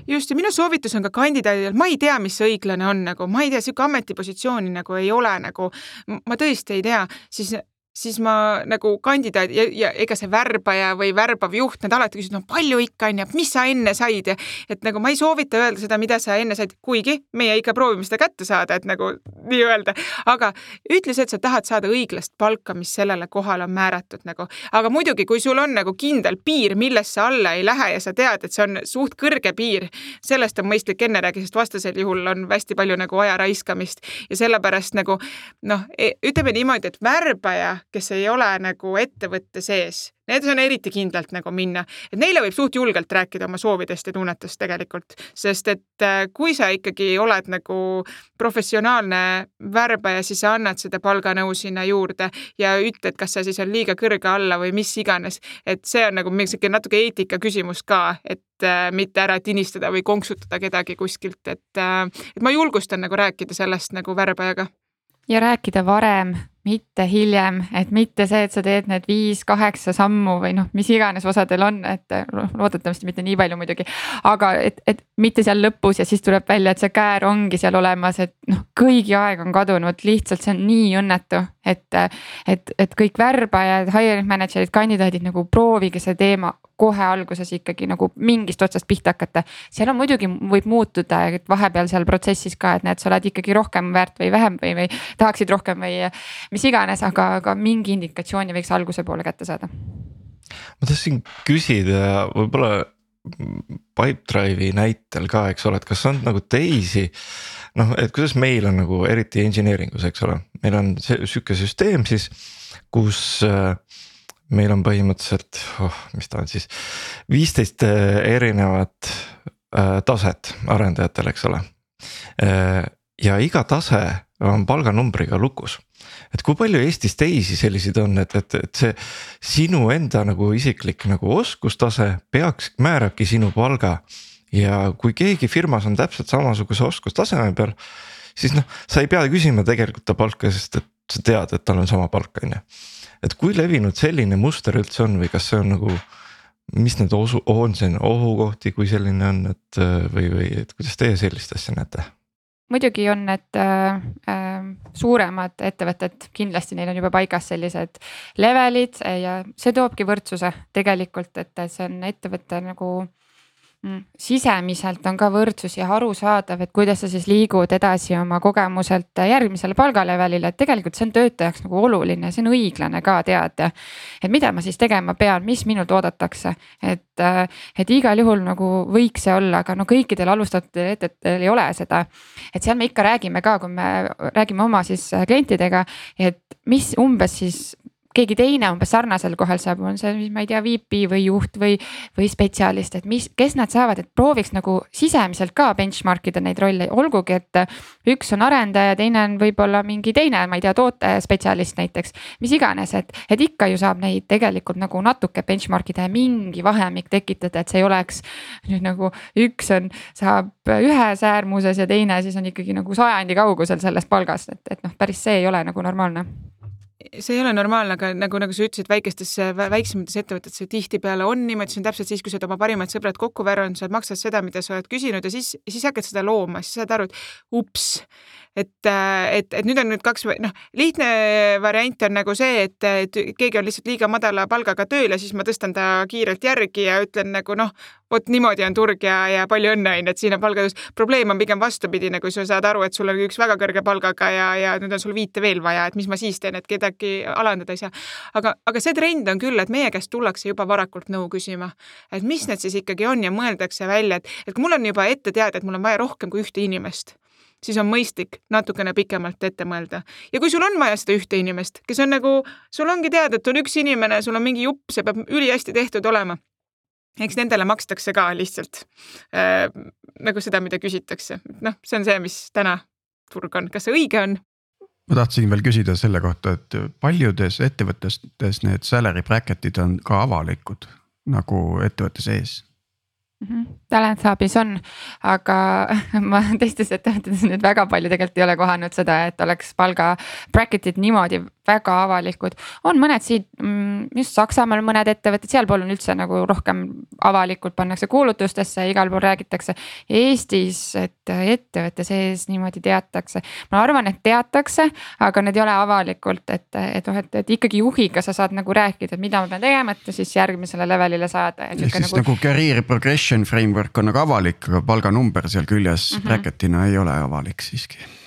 Just ja minu soovitus on ka kandidaadidel, ma ei tea, mis õiglane on nagu, ma ei tea, sihuke ametipositsiooni nagu ei ole nagu, ma tõesti ei tea, siis siis ma nagu kandidaat ja, ja ega see värbaja või värbav juht, nad alati küsivad, no palju ikka on ja mis sa enne said? Ja et nagu ma ei soovita öelda seda, mida sa enne said, kuigi meie ikka proovime seda kätte saada, et nagu nii-öelda, aga ütle see, et sa tahad saada õiglast palka, mis sellele kohale on määratud nagu, aga muidugi, kui sul on nagu kindel piir, millest sa alla ei lähe ja sa tead, et see on suht kõrge piir, sellest on mõistlik enne rääkida, sest vastasel juhul on hästi palju nagu aja raiskamist. Ja sellepärast nagu noh, e, ütleme niimoodi, et värbaja kes ei ole nagu ettevõtte sees, need on eriti kindlalt nagu minna, et neile võib suht julgelt rääkida oma soovidest ja tunnetest tegelikult, sest et äh, kui sa ikkagi oled nagu professionaalne värbaja, siis sa annad seda palganõu sinna juurde ja ütled, kas see siis on liiga kõrge alla või mis iganes, et see on nagu mingi natuke eetika küsimus ka, et äh, mitte ära tinistada või konksutada kedagi kuskilt, et, äh, et ma julgustan nagu rääkida sellest nagu värbajaga. Ja rääkida varem, mitte hiljem, et mitte see, et sa teed need viis-kaheksa sammu või noh, mis iganes osadel on, et loodetavasti mitte nii palju muidugi. aga et, et mitte seal lõpus ja siis tuleb välja, et see käär ongi seal olemas, et noh, kõigi aeg on kadunud, lihtsalt see on nii õnnetu, et. et, et kõik värbajad, hiring manager'id, kandidaadid nagu proovige see teema kohe alguses ikkagi nagu mingist otsast pihta hakata. seal on muidugi võib muutuda, et vahepeal seal protsessis ka, et näed, sa oled ikkagi rohkem väärt või vähem või, või tahaksid rohkem või mis iganes, aga, aga mingi indikatsiooni võiks alguse poole kätte saada. ma tahtsin küsida võib-olla Pipedrive'i näitel ka, eks ole, et kas on nagu teisi. Noh, et kuidas meil on nagu eriti engineering us, eks ole, meil on see sihuke süsteem siis, kus äh, meil on põhimõtteliselt, oh, mis ta on siis, viisteist äh, erinevat äh, taset arendajatel, eks ole ja iga tase on palganumbriga lukus. et kui palju Eestis teisi selliseid on, et, et, et see sinu enda nagu isiklik nagu oskustase peaks, määrabki sinu palga. Ja kui keegi firmas on täpselt samasuguse oskustaseme peal, siis noh, sa ei pea küsima tegelikult ta palka, sest et sa tead, et tal on sama palk, on ju. et kui levinud selline muster üldse on või kas see on nagu mis need osu, on see ohukohti, kui selline on, et või, või et kuidas teie sellist asja näete? muidugi on need äh, äh, suuremad ettevõtted, kindlasti neil on juba paigas sellised levelid ja see toobki võrdsuse tegelikult, et see on ettevõte nagu Mm. sisemiselt on ka võrdsus ja arusaadav, et kuidas sa siis liigud edasi oma kogemuselt järgmisele palgalevelile, et tegelikult see on töötajaks nagu oluline, see on õiglane ka teada. et mida ma siis tegema pean, mis minult oodatakse, et, et igal juhul nagu võiks see olla, aga no kõikidel alustatud ettevõtetel ei ole seda. et seal me ikka räägime ka, kui me räägime oma siis klientidega, et mis umbes siis keegi teine umbes sarnasel kohal saab, on see, ma ei tea, VP või juht või, või spetsialist, et mis, kes nad saavad, et prooviks nagu sisemiselt ka benchmark ida neid rolle, olgugi et üks on arendaja, teine on võib-olla mingi teine, ma ei tea, tootespetsialist näiteks. mis iganes, et, et ikka ju saab neid tegelikult nagu natuke benchmark ida ja mingi vahemik tekitada, et see ei oleks nüüd nagu üks on, saab ühes äärmuses ja teine siis on ikkagi nagu sajandi kaugusel sellest palgast, et, et noh, päris see ei ole nagu normaalne see ei ole normaalne, aga nagu, nagu sa ütlesid, väikestes, väiksemates ettevõtetes tihtipeale on niimoodi, see on täpselt siis, kui sa oled oma parimad sõbrad kokku värvanud, sa maksad seda, mida sa oled küsinud ja siis, siis hakkad seda looma, siis saad aru, et ups et, et, et nüüd on nüüd kaks, noh, lihtne variant on nagu see, et, et keegi on lihtsalt liiga madala palgaga tööl ja siis ma tõstan ta kiirelt järgi ja ütlen nagu noh, vot niimoodi on turg ja, ja palju õnne, on ju, et siin on palgatõus. probleem on pigem vastupidine, kui sa saad aru, et sul on üks väga kõrge palgaga ja, ja nüüd on sul viite veel vaja, et mis ma siis teen, et kedagi alandada ei saa. aga, aga see trend on küll, et meie käest tullakse juba varakult nõu küsima, et mis need siis ikkagi on ja mõeldakse välja, et, et mul on juba ette teada, et mul on vaja rohkem kui ühte inimest siis on mõistlik natukene pikemalt ette mõelda. ja kui sul on vaja seda ühte inimest, kes on nagu, sul ongi teada, et on üks inimene, sul on mingi jupp, see peab ülihästi tehtud olema. eks nendele makstakse ka lihtsalt äh, nagu seda, mida küsitakse. noh, see on see, mis täna turg on, kas see õige on? ma tahtsin veel küsida selle kohta, et paljudes ettevõtetes need salary bracket'id on ka avalikud nagu ettevõtte sees. Talent Hubis on, aga ma teistes ettevõtetes nüüd väga palju tegelikult ei ole kohanud seda, et oleks palga bracket'id niimoodi väga avalikud. on mõned siin mm, just Saksamaal mõned ettevõtted, sealpool on üldse nagu rohkem avalikult pannakse kuulutustesse, igal pool räägitakse. Eestis, et ettevõtte sees niimoodi teatakse, ma arvan, et teatakse, aga need ei ole avalikult, et, et noh, et, et ikkagi juhiga sa saad nagu rääkida, et mida ma pean tegema, et siis järgmisele levelile saada. ehk siis nagu, nagu career progression framework on nagu avalik, aga palganumber seal küljes mm -hmm. bracket'ina ei ole avalik siiski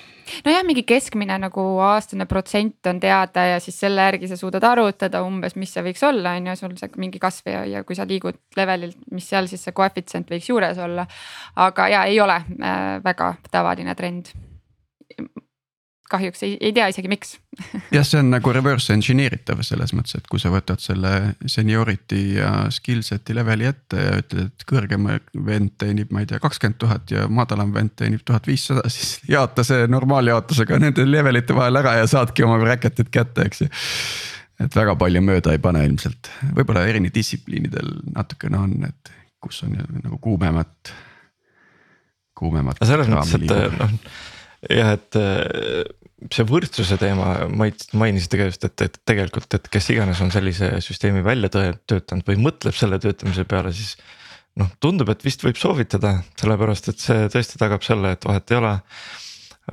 nojah, mingi keskmine nagu aastane protsent on teada ja siis selle järgi sa suudad arvutada umbes, mis see võiks olla, on ju, sul see mingi kasv ja, ja kui sa liigud levelilt, mis seal siis see koefitsient võiks juures olla. aga ja ei ole äh, väga tavaline trend kahjuks ei, ei tea isegi, miks jah, see on nagu reverse engineer itav selles mõttes, et kui sa võtad selle seniority ja skill set'i leveli ette ja ütled, et kõrgem vend teenib, ma ei tea, kakskümmend tuhat ja madalam vend teenib tuhat viissada, siis jaota see normaaljaotusega nende levelite vahel ära ja saadki oma bracket'id kätte, eks ju et väga palju mööda ei pane ilmselt, võib-olla eri distsipliinidel natukene on, et kus on nagu kuumemat, kuumemat. selles mõttes, et noh jah, et see võrdsuse teema mainisite ka just, et, et tegelikult, et kes iganes on sellise süsteemi välja töötanud või mõtleb selle töötamise peale, siis. noh, tundub, et vist võib soovitada, sellepärast et see tõesti tagab selle, et vahet ei ole.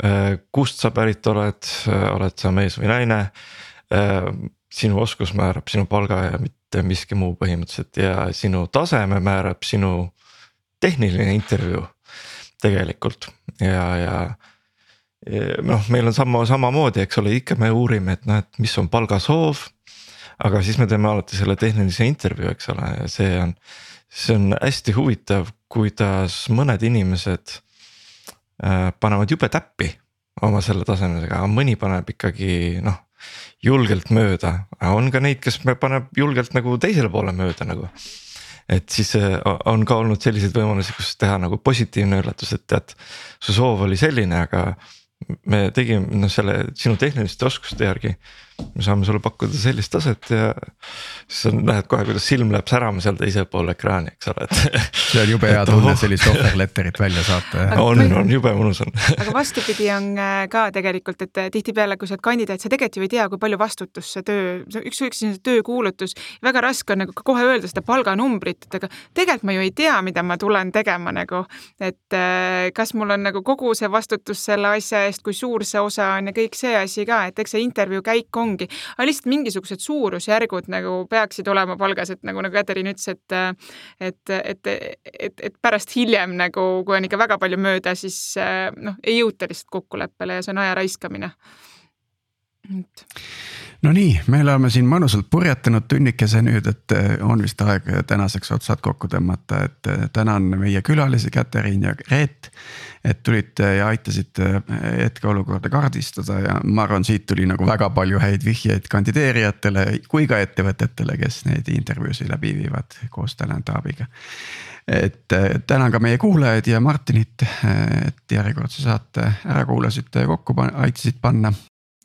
Äh, kust sa pärit oled, oled sa mees või naine. Äh, sinu oskus määrab sinu palga ja mitte miski muu põhimõtteliselt ja sinu taseme määrab sinu tehniline intervjuu tegelikult ja, ja noh, meil on sama, samamoodi, eks ole, ikka me uurime, et noh, et mis on palgasoov. aga siis me teeme alati selle tehnilise intervjuu, eks ole, ja see on, see on hästi huvitav, kuidas mõned inimesed äh, panevad jube täppi oma selle tasemega, mõni paneb ikkagi noh julgelt mööda, on ka neid, kes paneb julgelt nagu teisele poole mööda nagu. et siis äh, on ka olnud selliseid võimalusi, kus teha nagu positiivne üllatus, et tead, su soov oli selline, aga me tegime noh, selle sinu tehniliste oskuste järgi me saame sulle pakkuda sellist taset ja siis sa näed kohe, kuidas silm läheb särama seal teisel pool ekraani, eks ole, et. see on jube hea tunne sellist offer letter'it välja saata. on, on jube mõnus on. aga vastupidi on äh, ka tegelikult, et äh, tihtipeale, kui sa oled kandidaat, sa tegelikult ju ei tea, kui palju vastutust see töö, ükskõik siis töökuulutus, väga raske on nagu kohe öelda seda palganumbrit, et aga tegelikult ma ju ei tea, mida ma tulen tegema nagu. et äh, kas mul on nagu kogu see vastutus selle asja eest, kui suur see osa on ja kõik see asi ka, et eks see intervjuu käik on ongi, aga lihtsalt mingisugused suurusjärgud nagu peaksid olema palgas, et nagu, nagu Katariin ütles, et et, et, et, et pärast hiljem nagu, kui on ikka väga palju mööda, siis noh, ei jõuta lihtsalt kokkuleppele ja see on aja raiskamine. et no nii, me oleme siin mõnusalt purjetanud tunnikese nüüd, et eh, on vist aeg tänaseks otsad kokku tõmmata, et eh, tänan meie külalisi Katariin ja Reet. et tulite ja aitasite eh, hetkeolukorda kaardistada ja ma arvan, siit tuli nagu väga palju häid vihjeid kandideerijatele kui ka ettevõtetele, kes neid intervjuusid läbi viivad koos Talent Hubiga et tänan ka meie kuulajaid ja Martinit, et järjekordse saate ära kuulasite ja kokku aitasid panna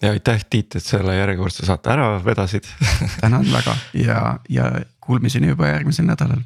ja aitäh, Tiit, et selle järjekordse saate ära vedasid tänan väga ja, ja kuulmiseni juba järgmisel nädalal.